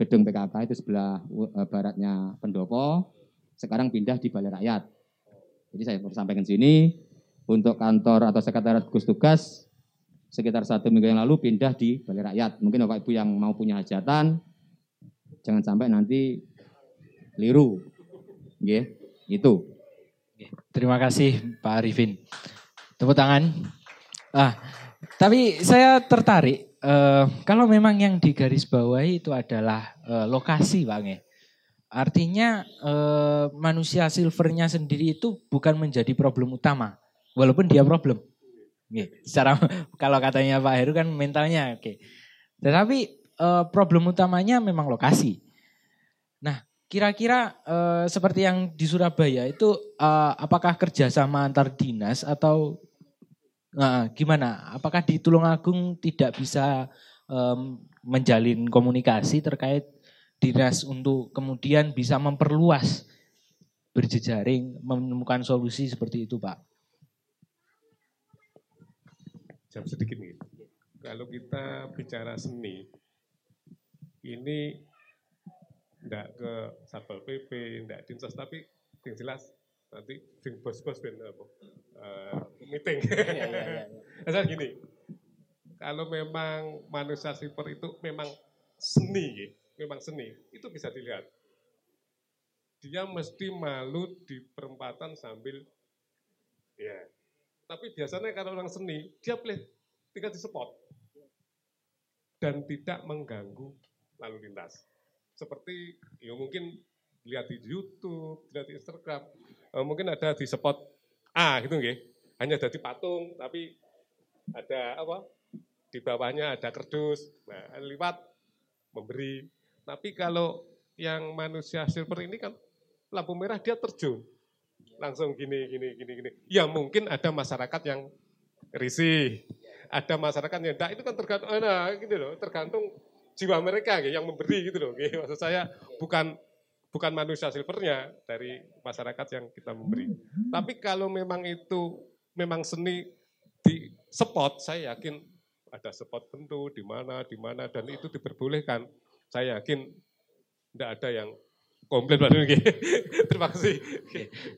gedung PKK itu sebelah eh, baratnya pendopo, sekarang pindah di Balai Rakyat. Jadi saya sampaikan sini, untuk kantor atau sekretariat gugus tugas sekitar satu minggu yang lalu pindah di Balai Rakyat. Mungkin Bapak Ibu yang mau punya hajatan, jangan sampai nanti liru. Oke, itu. Terima kasih Pak Arifin. Tepuk tangan. Ah, tapi saya tertarik uh, kalau memang yang digarisbawahi itu adalah uh, lokasi, Pak Nge Artinya eh, manusia silvernya sendiri itu bukan menjadi problem utama, walaupun dia problem. Oke, secara kalau katanya Pak Heru kan mentalnya oke. Tetapi eh, problem utamanya memang lokasi. Kira-kira eh, seperti yang di Surabaya itu eh, apakah kerjasama antar dinas atau nah, gimana? Apakah di Tulungagung tidak bisa em, menjalin komunikasi terkait dinas untuk kemudian bisa memperluas berjejaring menemukan solusi seperti itu Pak. Jam sedikit nih. Kalau kita bicara seni, ini enggak ke Satpol PP, enggak dinsos, tapi yang jelas nanti sing bos-bos ben apa uh, meeting. Iya, iya, iya. Asal gini, kalau memang manusia sipur itu memang seni, ya, memang seni, itu bisa dilihat. Dia mesti malu di perempatan sambil, ya. Tapi biasanya kalau orang seni, dia boleh tinggal di spot dan tidak mengganggu lalu lintas. Seperti ya mungkin lihat di YouTube, lihat di Instagram, eh, mungkin ada di spot A gitu nggih. Hanya ada di patung tapi ada apa? Di bawahnya ada kerdus. Nah, liwat memberi. Tapi kalau yang manusia silver ini kan lampu merah dia terjun. Langsung gini gini gini gini. Ya mungkin ada masyarakat yang risih. Ada masyarakat yang enggak itu kan tergantung nah, gitu loh, tergantung jiwa mereka yang memberi gitu loh. Maksud saya bukan bukan manusia silvernya dari masyarakat yang kita memberi. Tapi kalau memang itu memang seni di spot, saya yakin ada spot tentu di mana di mana dan itu diperbolehkan. Saya yakin tidak ada yang komplain Duni. Terima kasih.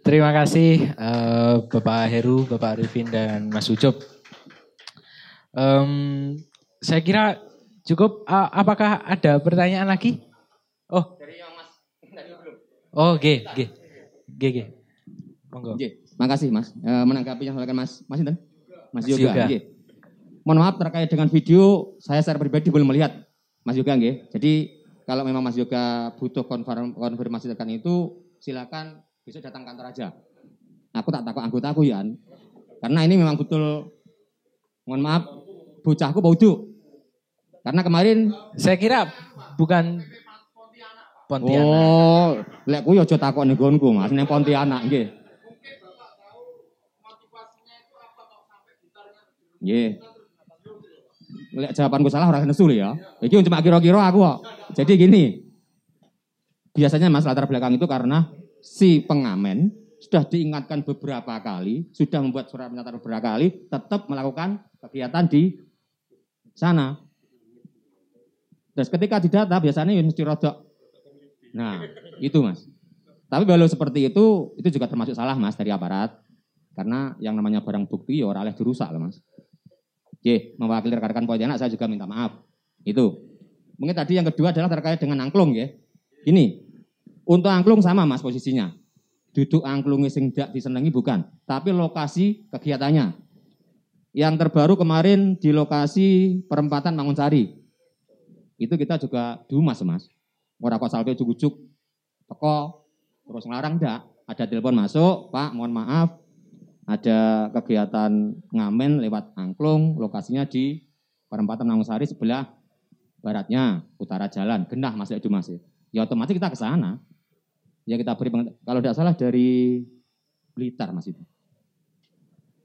Terima kasih eh, Bapak Heru, Bapak Arifin dan Mas Ucup. Em, saya kira cukup. A- apakah ada pertanyaan lagi? Oh, oh, G, G, G, G. Monggo. Oke, makasih Mas. E, menanggapi yang disampaikan Mas, Mas Inten? Mas Mas Yoga. Yoga. nggih. Mohon maaf terkait dengan video, saya secara pribadi belum melihat Mas Yoga nggih. Jadi kalau memang Mas Yoga butuh konfirm- konfirmasi terkait itu, silakan besok datang kantor aja. Aku tak takut anggota aku ya. Karena ini memang betul, mohon maaf, bocahku baudu. Karena kemarin Saya kira bukan Pontianak. Oh, lek kuwi aja takok ning nggonku, Mas, ning Pontianak nggih. Nggih. Lek jawabanku salah ora nesu lho ya. Iki cuma kira-kira aku kok. Jadi gini. Biasanya Mas latar belakang itu karena si pengamen sudah diingatkan beberapa kali, sudah membuat surat pernyataan beberapa kali, tetap melakukan kegiatan di sana. Terus ketika didata biasanya ya mesti. Nah, itu Mas. Tapi kalau seperti itu, itu juga termasuk salah Mas dari aparat. Karena yang namanya barang bukti ya orang oleh dirusak lah Mas. Oke, mewakili rekan-rekan Pontianak saya juga minta maaf. Itu. Mungkin tadi yang kedua adalah terkait dengan angklung ya. Ini, untuk angklung sama Mas posisinya. Duduk angklungnya sing dak disenangi bukan, tapi lokasi kegiatannya. Yang terbaru kemarin di lokasi perempatan Mangunsari. Itu kita juga dumas Mas. Ora kok sampai ujuk-ujuk teko terus ngelarang ndak. Ada telepon masuk, Pak, mohon maaf. Ada kegiatan ngamen lewat angklung, lokasinya di perempatan Mangunsari sebelah baratnya, utara jalan, genah Mas itu Mas. Ya otomatis kita ke sana. Ya kita beri kalau tidak salah dari Blitar Mas itu.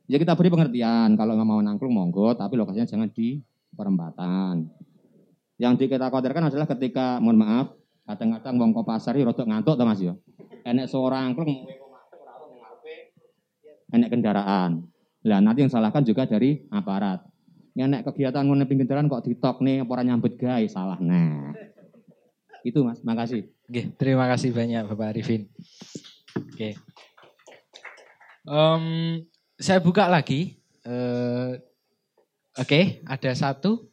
Ya kita beri pengertian kalau nggak mau nangklung monggo, tapi lokasinya jangan di perempatan. Yang kita khawatirkan adalah ketika, mohon maaf, kadang-kadang wong pasar iki ngantuk to Mas ya. Enek seorang angklung enek kendaraan. Lah nanti yang salahkan juga dari aparat. Enek kegiatan ngono jalan kok ditok nih apa ora nyambut gawe salah. Nah. Itu Mas, makasih. Oke, terima kasih banyak Bapak Arifin. Oke. Em, saya buka lagi. Eh, Oke, ada satu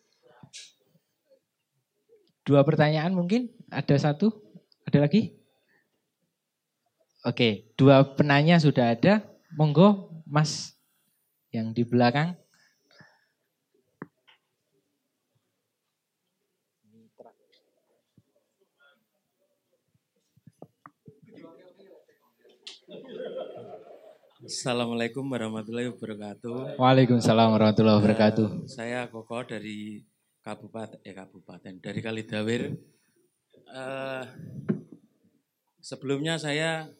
dua pertanyaan mungkin? Ada satu? Ada lagi? Oke dua penanya sudah ada. Monggo mas yang di belakang. Assalamualaikum warahmatullahi wabarakatuh. Waalaikumsalam warahmatullahi wabarakatuh. Eh, saya Koko dari Kabupaten eh Kabupaten dari Kalidawir. Uh, sebelumnya saya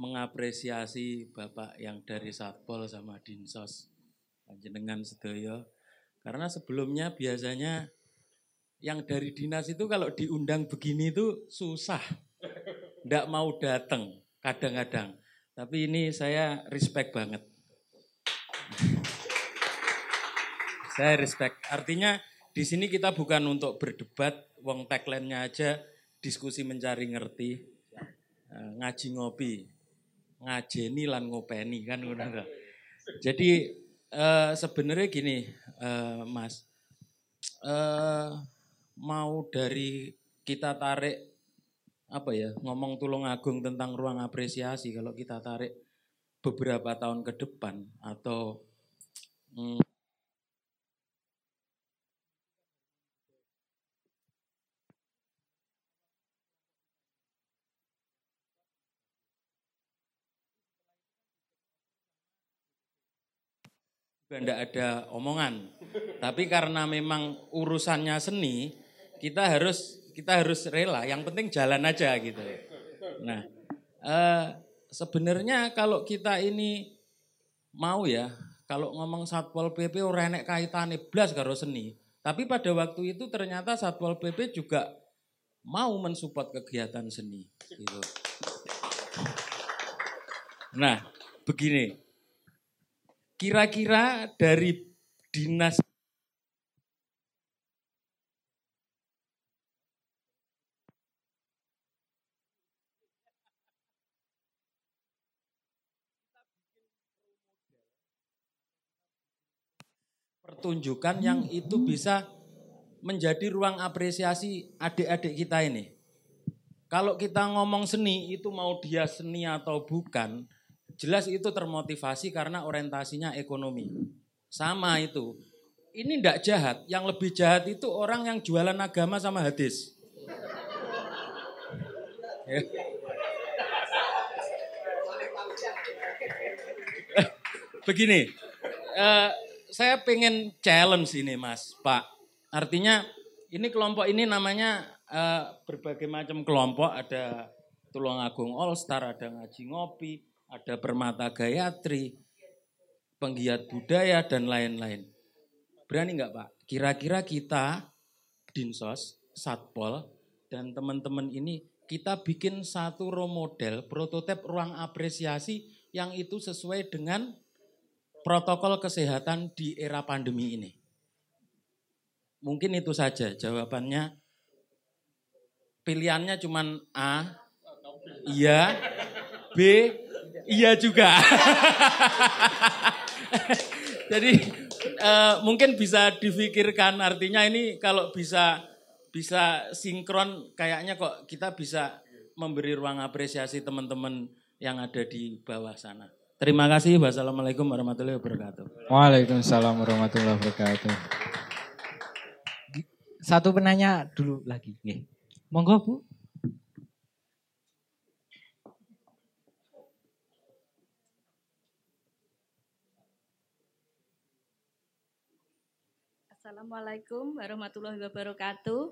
mengapresiasi Bapak yang dari Satpol sama Dinsos Panjenengan Sedoyo karena sebelumnya biasanya yang dari dinas itu kalau diundang begini itu susah. Tidak mau datang kadang-kadang. Tapi ini saya respect banget. saya respect. Artinya di sini kita bukan untuk berdebat, wong tagline-nya aja diskusi mencari ngerti, eh, ngaji ngopi, ngajeni lan ngopeni kan udah. Jadi uh, sebenarnya gini, uh, Mas, uh, mau dari kita tarik apa ya ngomong tulung agung tentang ruang apresiasi kalau kita tarik beberapa tahun ke depan atau hmm, tidak ada omongan. Tapi karena memang urusannya seni, kita harus kita harus rela. Yang penting jalan aja gitu. Nah, eh, sebenarnya kalau kita ini mau ya, kalau ngomong satpol pp orang enek kaitannya blas karo seni. Tapi pada waktu itu ternyata satpol pp juga mau mensupport kegiatan seni. Gitu. Nah, begini. Kira-kira dari dinas pertunjukan yang itu bisa menjadi ruang apresiasi adik-adik kita ini. Kalau kita ngomong seni itu mau dia seni atau bukan, jelas itu termotivasi karena orientasinya ekonomi. Sama itu. Ini tidak jahat, yang lebih jahat itu orang yang jualan agama sama hadis. Ya. Begini, uh, saya pengen challenge ini Mas, Pak. Artinya ini kelompok ini namanya uh, berbagai macam kelompok. Ada Tulung Agung All Star, ada Ngaji Ngopi, ada Permata Gayatri, Penggiat Budaya, dan lain-lain. Berani nggak Pak? Kira-kira kita, Dinsos, Satpol, dan teman-teman ini kita bikin satu role model, prototip ruang apresiasi yang itu sesuai dengan protokol kesehatan di era pandemi ini? Mungkin itu saja jawabannya. Pilihannya cuma A, iya, B, iya juga. Jadi uh, mungkin bisa difikirkan artinya ini kalau bisa bisa sinkron kayaknya kok kita bisa memberi ruang apresiasi teman-teman yang ada di bawah sana. Terima kasih. Wassalamualaikum warahmatullahi wabarakatuh. Waalaikumsalam warahmatullahi wabarakatuh. Satu penanya dulu lagi. Monggo Bu. Assalamualaikum warahmatullahi wabarakatuh.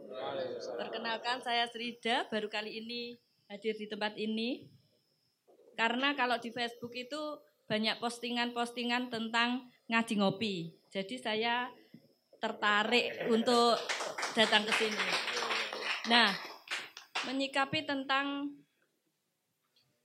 Perkenalkan saya Srida, baru kali ini hadir di tempat ini. Karena kalau di Facebook itu banyak postingan-postingan tentang ngaji ngopi. Jadi saya tertarik untuk datang ke sini. Nah, menyikapi tentang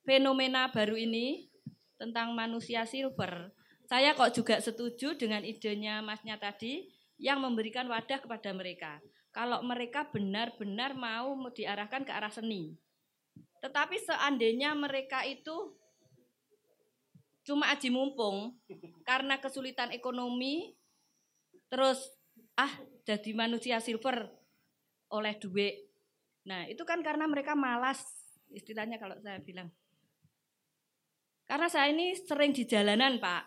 fenomena baru ini tentang manusia silver. Saya kok juga setuju dengan idenya Masnya tadi yang memberikan wadah kepada mereka. Kalau mereka benar-benar mau diarahkan ke arah seni. Tetapi seandainya mereka itu cuma aji mumpung karena kesulitan ekonomi, terus ah jadi manusia silver oleh duit. Nah itu kan karena mereka malas istilahnya kalau saya bilang. Karena saya ini sering di jalanan pak.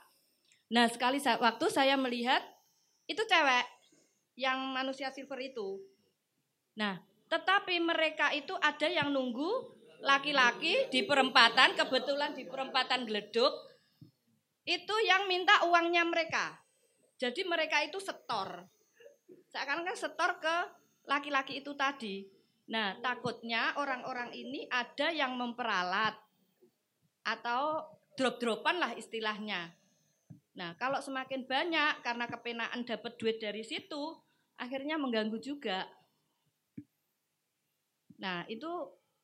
Nah sekali waktu saya melihat itu cewek yang manusia silver itu. Nah tetapi mereka itu ada yang nunggu laki-laki di perempatan, kebetulan di perempatan geleduk, itu yang minta uangnya mereka. Jadi mereka itu setor. Seakan kan setor ke laki-laki itu tadi. Nah, takutnya orang-orang ini ada yang memperalat atau drop-dropan lah istilahnya. Nah, kalau semakin banyak karena kepenaan dapat duit dari situ, akhirnya mengganggu juga. Nah, itu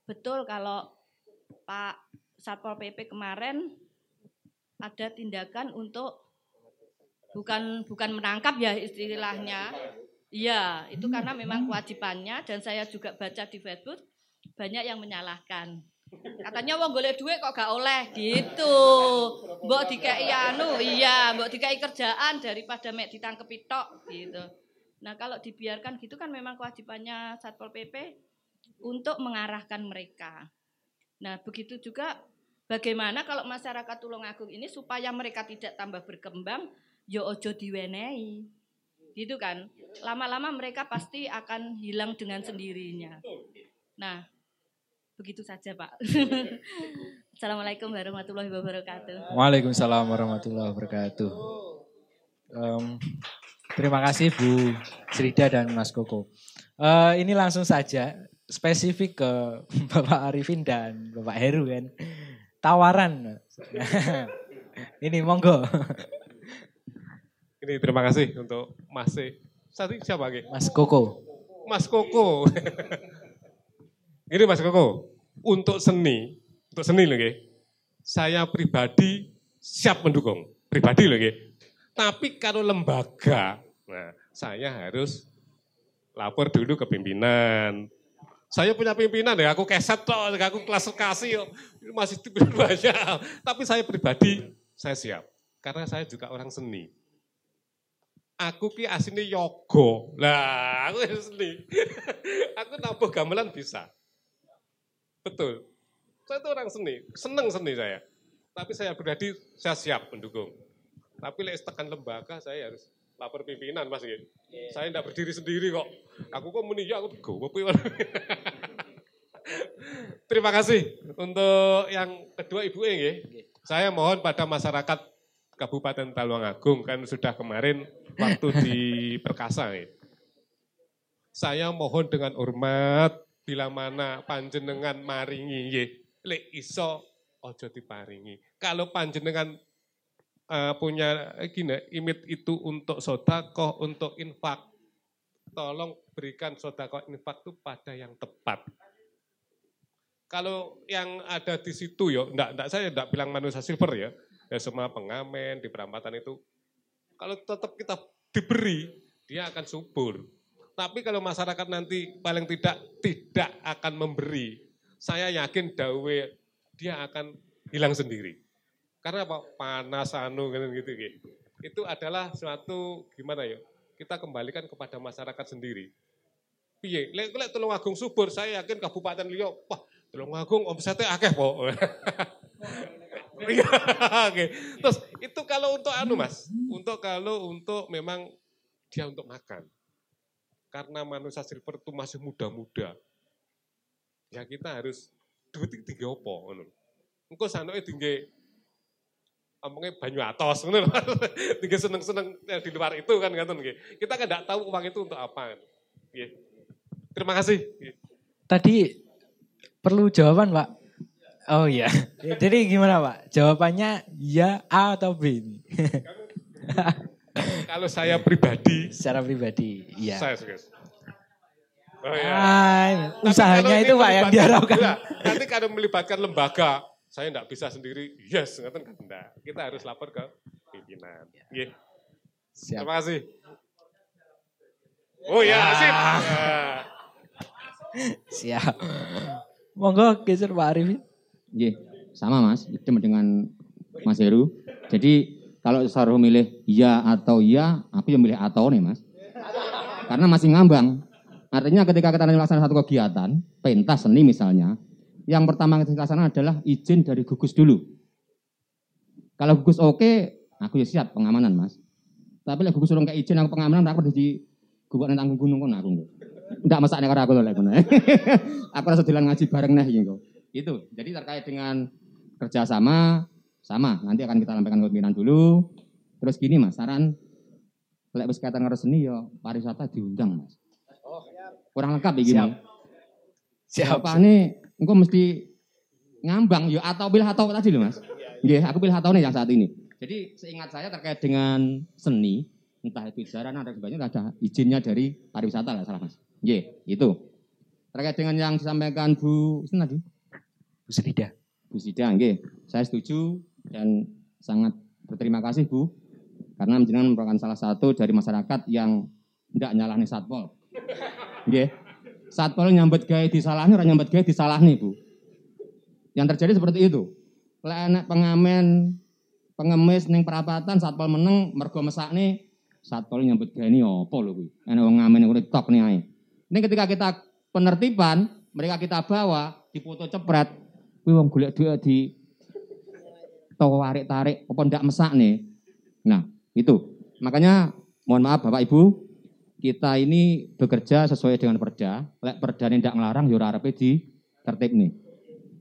betul kalau Pak Satpol PP kemarin ada tindakan untuk bukan bukan menangkap ya istilahnya. Iya, itu karena memang kewajibannya dan saya juga baca di Facebook banyak yang menyalahkan. Katanya wong golek duit kok gak oleh gitu. Mbok dikai anu, iya, mbok dikai kerjaan daripada mek ditangkep tok gitu. Nah, kalau dibiarkan gitu kan memang kewajibannya Satpol PP untuk mengarahkan mereka. Nah, begitu juga bagaimana kalau masyarakat Tulungagung ini supaya mereka tidak tambah berkembang, yo ya ojo diwenehi. Gitu kan? Lama-lama mereka pasti akan hilang dengan sendirinya. Nah, Begitu saja Pak. Assalamualaikum warahmatullahi wabarakatuh. Waalaikumsalam warahmatullahi wabarakatuh. Um, terima kasih Bu Srida dan Mas Koko. Uh, ini langsung saja spesifik ke Bapak Arifin dan Bapak Heru kan. Tawaran. ini monggo. Ini terima kasih untuk Mas Tadi siapa lagi? Mas Koko. Mas Koko. Ini Mas Koko, untuk seni, untuk seni loh saya pribadi siap mendukung, pribadi loh Tapi kalau lembaga, nah saya harus lapor dulu ke pimpinan. Saya punya pimpinan ya, aku keset toh, aku klasifikasi masih banyak. Tapi saya pribadi, saya siap. Karena saya juga orang seni. Aku ki aslinya yogo. Lah, aku seni. aku nabuh gamelan bisa. Betul. Saya itu orang seni, seneng seni saya. Tapi saya pribadi, saya siap mendukung. Tapi lek tekan lembaga, saya harus lapor pimpinan mas. Yeah. Saya tidak berdiri sendiri kok. Aku kok muni ya, aku gowo Terima kasih untuk yang kedua ibu ya. Saya mohon pada masyarakat Kabupaten Talwangagung kan sudah kemarin waktu di Perkasa ya. Saya mohon dengan hormat bila mana panjenengan maringi ye lek iso ojo diparingi. Kalau panjenengan uh, punya gini, imit itu untuk sodakoh, untuk infak, tolong berikan sodakoh infak itu pada yang tepat. Kalau yang ada di situ ya, enggak, enggak saya enggak bilang manusia silver ya, ya semua pengamen di perampatan itu, kalau tetap kita diberi, dia akan subur. Tapi kalau masyarakat nanti paling tidak tidak akan memberi, saya yakin dawe dia akan hilang sendiri. Karena apa? Panas anu gitu gitu. Itu adalah suatu gimana ya? Kita kembalikan kepada masyarakat sendiri. Piye? Lek lek Tulungagung subur, saya yakin Kabupaten Liyo, wah Tulungagung omsetnya akeh po. Oke. Terus itu kalau untuk anu Mas, untuk kalau untuk memang dia untuk makan. Karena manusia silver itu masih muda-muda. Ya kita harus duit tiga opo ngono. Engko sanoke tinggi omongnya banyu atos ngono tinggi seneng-seneng ya, di luar itu kan kan Kita kan tidak tahu uang itu untuk apa. Nggih. Terima kasih. Tadi perlu jawaban, Pak. Oh iya. Jadi gimana, Pak? Jawabannya ya A atau B ini? Kalau saya pribadi, secara pribadi, iya. Saya suka. Oh, iya. Ah, usahanya itu Pak yang diharapkan. Ya, nanti kalau melibatkan lembaga, saya tidak bisa sendiri. Yes, ngerti kan enggak. Kita harus lapor ke pimpinan. Iya. Siap. Terima kasih. Oh ya, ah. sip. Ya. Siap. Monggo geser Pak Arifin. Iya, sama Mas, cuma dengan Mas Heru. Jadi kalau saya milih iya atau iya, aku yang milih atau nih mas. Karena masih ngambang. Artinya ketika kita melaksanakan satu kegiatan, pentas seni misalnya, yang pertama kita laksanakan adalah izin dari gugus dulu. Kalau gugus oke, aku ya siap pengamanan mas. Tapi kalau gugus orang kayak izin aku pengamanan, aku di gubernur tanggung gunung kan aku. Enggak masaknya karena aku loh aku rasa jalan ngaji bareng nih gitu. Itu. Jadi terkait dengan kerjasama sama nanti akan kita sampaikan ke pimpinan dulu. Terus gini Mas, saran lek wis kaitan karo seni ya pariwisata diundang Mas. Kurang lengkap ya gini. Siap. Siap. Apa nih engko mesti ngambang ya atau pilih atau tadi loh Mas. Nggih, aku pilih atau nih yang saat ini. Jadi seingat saya terkait dengan seni, entah itu jaran atau sebagainya ada izinnya dari pariwisata lah salah Mas. Nggih, itu. Terkait dengan yang disampaikan Bu Sinta tadi. Bu Srida. Bu Sida, nggih. Saya setuju dan sangat berterima kasih Bu karena menjenengan merupakan salah satu dari masyarakat yang tidak nyalahnya satpol. Nggih. Satpol nyambut gawe disalahni, orang nyambut gawe disalahni, Bu. Yang terjadi seperti itu. Lek pengamen pengemis ning perapatan satpol meneng mergo mesakne satpol nyambut gawe ini apa lho kuwi. Enek wong ngamen urip tok nih ae. Ini ketika kita penertiban, mereka kita bawa, dipoto cepret, kuwi wong golek duit di toko warik-tarik apa ndak mesak nih. Nah, itu. Makanya mohon maaf Bapak Ibu, kita ini bekerja sesuai dengan perda. Lek perda ini tidak melarang, ya arepe di tertib nih.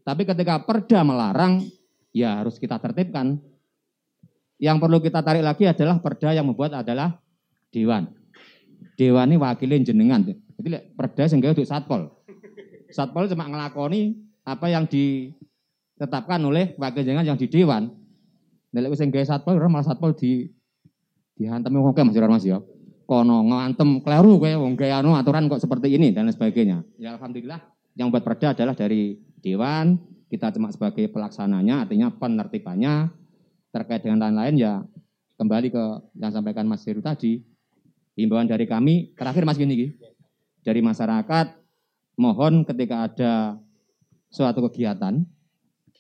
Tapi ketika perda melarang, ya harus kita tertibkan. Yang perlu kita tarik lagi adalah perda yang membuat adalah dewan. Dewan ini wakilin jenengan. Jadi perda sehingga untuk satpol. Satpol cuma ngelakoni apa yang ditetapkan oleh wakil jenengan yang di dewan. Nek sing gawe satpol ora malah satpol di dihantem wong Mas Ira Mas ya. Kono ngantem kleru kowe wong gawe anu aturan kok seperti ini dan lain sebagainya. Ya alhamdulillah yang buat perda adalah dari dewan, kita cuma sebagai pelaksananya artinya penertibannya terkait dengan lain-lain ya kembali ke yang sampaikan Mas Heru tadi. Himbauan dari kami terakhir Mas gini. Dari masyarakat mohon ketika ada suatu kegiatan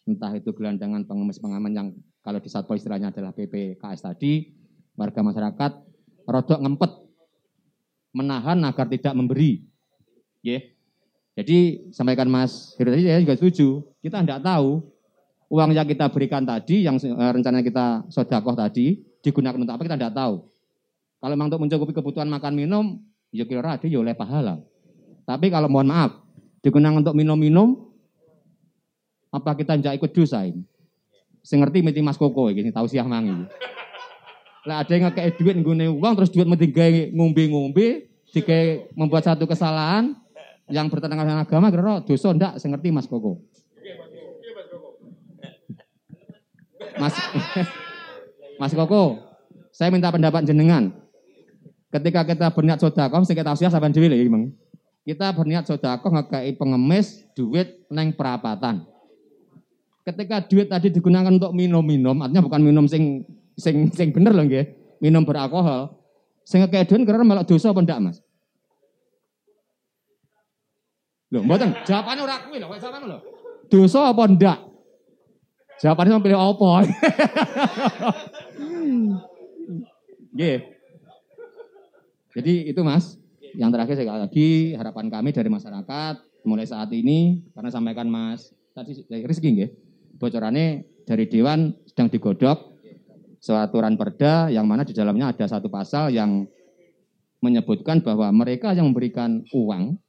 entah itu gelandangan pengemis pengaman yang kalau di Satpol istilahnya adalah PPKS tadi, warga masyarakat rodok ngempet menahan agar tidak memberi. Ya. Jadi sampaikan Mas Heru tadi saya juga setuju. Kita tidak tahu uang yang kita berikan tadi, yang eh, rencana kita sodakoh tadi, digunakan untuk apa kita tidak tahu. Kalau memang untuk mencukupi kebutuhan makan minum, ya kira ada ya oleh pahala. Tapi kalau mohon maaf, digunakan untuk minum-minum, apa kita tidak ikut dosa ini? Saya ngerti mesti Mas Koko ini tahu siang mangi. Lah ada yang ngekei duit nggone uang terus duit mesti gawe ngombe-ngombe, jika membuat satu kesalahan yang bertentangan dengan agama kira dosa ndak saya ngerti Mas Koko. Mas Mas Koko, saya minta pendapat jenengan. Ketika kita berniat sodakoh, kita usia sampai dewi lagi, bang. Kita berniat sodakoh ngekei pengemis duit neng perapatan. Ketika duit tadi digunakan untuk minum-minum, artinya bukan minum sing sing sing bener loh, nggih. Minum beralkohol. Sing ngekei duit karena malah dosa apa ndak, Mas? Loh, mboten. Jawabannya ora kuwi lho, jawabannya lho. Dosa apa ndak? Jawabannya sama pilih apa? Nggih. Jadi itu Mas, yang terakhir sekali lagi harapan kami dari masyarakat mulai saat ini karena sampaikan Mas tadi dari Rizky nggih. Bocorannya dari dewan sedang digodok aturan perda yang mana di dalamnya ada satu pasal yang menyebutkan bahwa mereka yang memberikan uang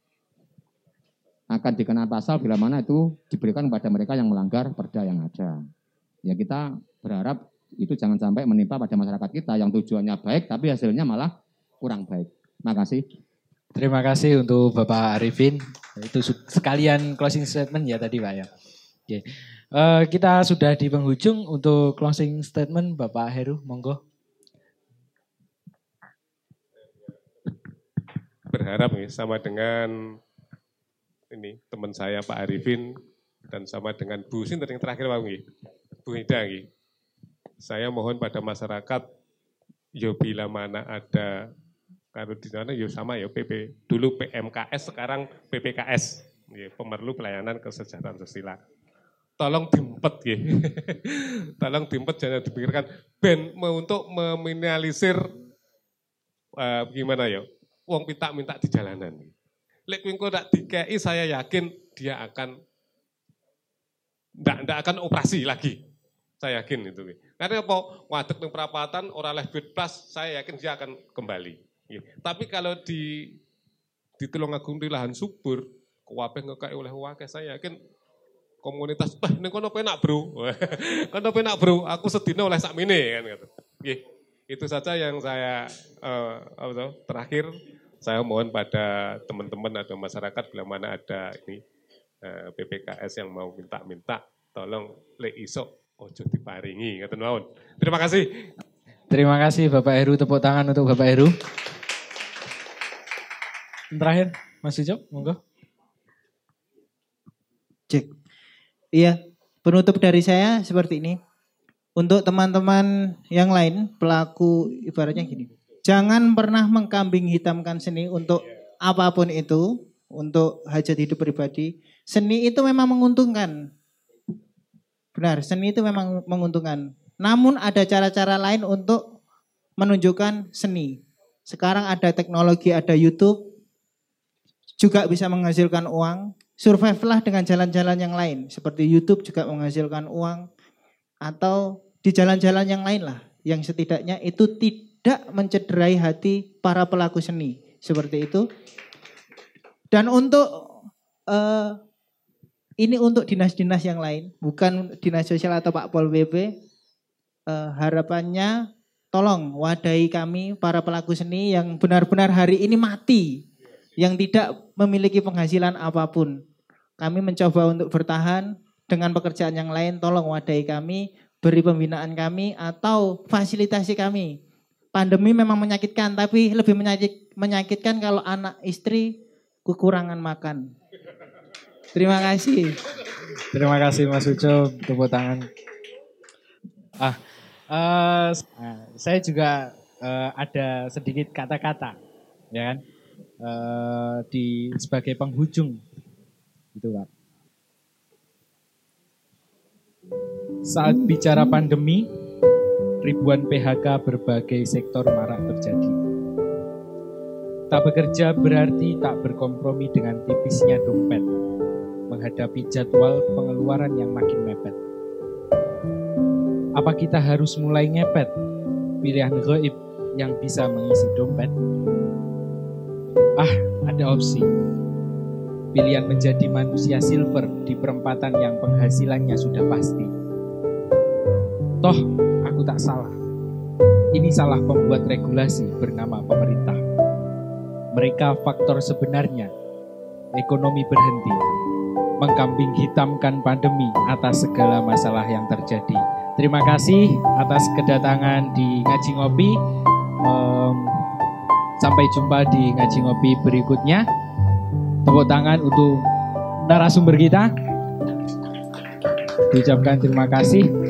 akan dikenal pasal bila mana itu diberikan kepada mereka yang melanggar perda yang ada. Ya kita berharap itu jangan sampai menimpa pada masyarakat kita yang tujuannya baik tapi hasilnya malah kurang baik. Terima kasih. Terima kasih untuk Bapak Arifin. Itu sekalian closing statement ya tadi Pak ya. Oke. Uh, kita sudah di penghujung untuk closing statement Bapak Heru, monggo. Berharap nih sama dengan ini teman saya Pak Arifin dan sama dengan Bu Sinter yang terakhir Pak Ngi. Bu Hida Ngi. Saya mohon pada masyarakat yo bila mana ada kalau di sana yo sama ya PP dulu PMKS sekarang PPKS ya, pemerlu pelayanan kesejahteraan sosial tolong dimpet ya tolong dimpet jangan dipikirkan. Ben untuk meminimalisir uh, gimana ya? Uang minta minta di jalanan lek kuwi tak dikei saya yakin dia akan ndak ndak akan operasi lagi. Saya yakin itu karena apa? Wadek ning perapatan orang leh plus saya yakin dia akan kembali tapi kalau di di Tulungagung di lahan subur, kuwape ngekai oleh wakil saya yakin komunitas, "Wah, ning kono penak, Bro." kono penak, Bro. Aku sedina oleh sakmene kan gitu. Nggih. Itu saja yang saya uh, apa tuh, terakhir saya mohon pada teman-teman atau masyarakat bila mana ada ini uh, eh, PPKS yang mau minta-minta tolong le iso ojo diparingi ngoten mawon. Terima kasih. Terima kasih Bapak Heru tepuk tangan untuk Bapak Heru. Terakhir Mas Ucap, monggo. Cek. Iya, penutup dari saya seperti ini. Untuk teman-teman yang lain, pelaku ibaratnya gini. Jangan pernah mengkambing hitamkan seni untuk apa pun itu, untuk hajat hidup pribadi. Seni itu memang menguntungkan. Benar, seni itu memang menguntungkan. Namun ada cara-cara lain untuk menunjukkan seni. Sekarang ada teknologi, ada YouTube, juga bisa menghasilkan uang. Survive lah dengan jalan-jalan yang lain. Seperti YouTube juga menghasilkan uang. Atau di jalan-jalan yang lain lah. Yang setidaknya itu tidak mencederai hati para pelaku seni. Seperti itu. Dan untuk uh, ini untuk dinas-dinas yang lain, bukan dinas sosial atau Pak Pol PP. Eh, harapannya tolong wadahi kami para pelaku seni yang benar-benar hari ini mati, yang tidak memiliki penghasilan apa pun. Kami mencoba untuk bertahan dengan pekerjaan yang lain, tolong wadahi kami, beri pembinaan kami atau fasilitasi kami. Pandemi memang menyakitkan, tapi lebih menyakit, menyakitkan kalau anak istri kekurangan makan. Terima kasih. Terima kasih Mas Uco, tepuk tangan. Ah, uh, saya juga uh, ada sedikit kata-kata, ya kan, uh, di sebagai penghujung, gitu pak. Saat bicara pandemi, ribuan PHK berbagai sektor marak terjadi. Tak bekerja berarti tak berkompromi dengan tipisnya dompet menghadapi jadwal pengeluaran yang makin mepet. Apa kita harus mulai ngepet pilihan gaib yang bisa mengisi dompet? Ah, ada opsi. Pilihan menjadi manusia silver di perempatan yang penghasilannya sudah pasti. Toh, aku tak salah. Ini salah pembuat regulasi bernama pemerintah. Mereka faktor sebenarnya ekonomi berhenti mengkambing hitamkan pandemi atas segala masalah yang terjadi. Terima kasih atas kedatangan di Ngaji Ngopi. Um, sampai jumpa di Ngaji Ngopi berikutnya. Tepuk tangan untuk narasumber kita. Diucapkan terima kasih.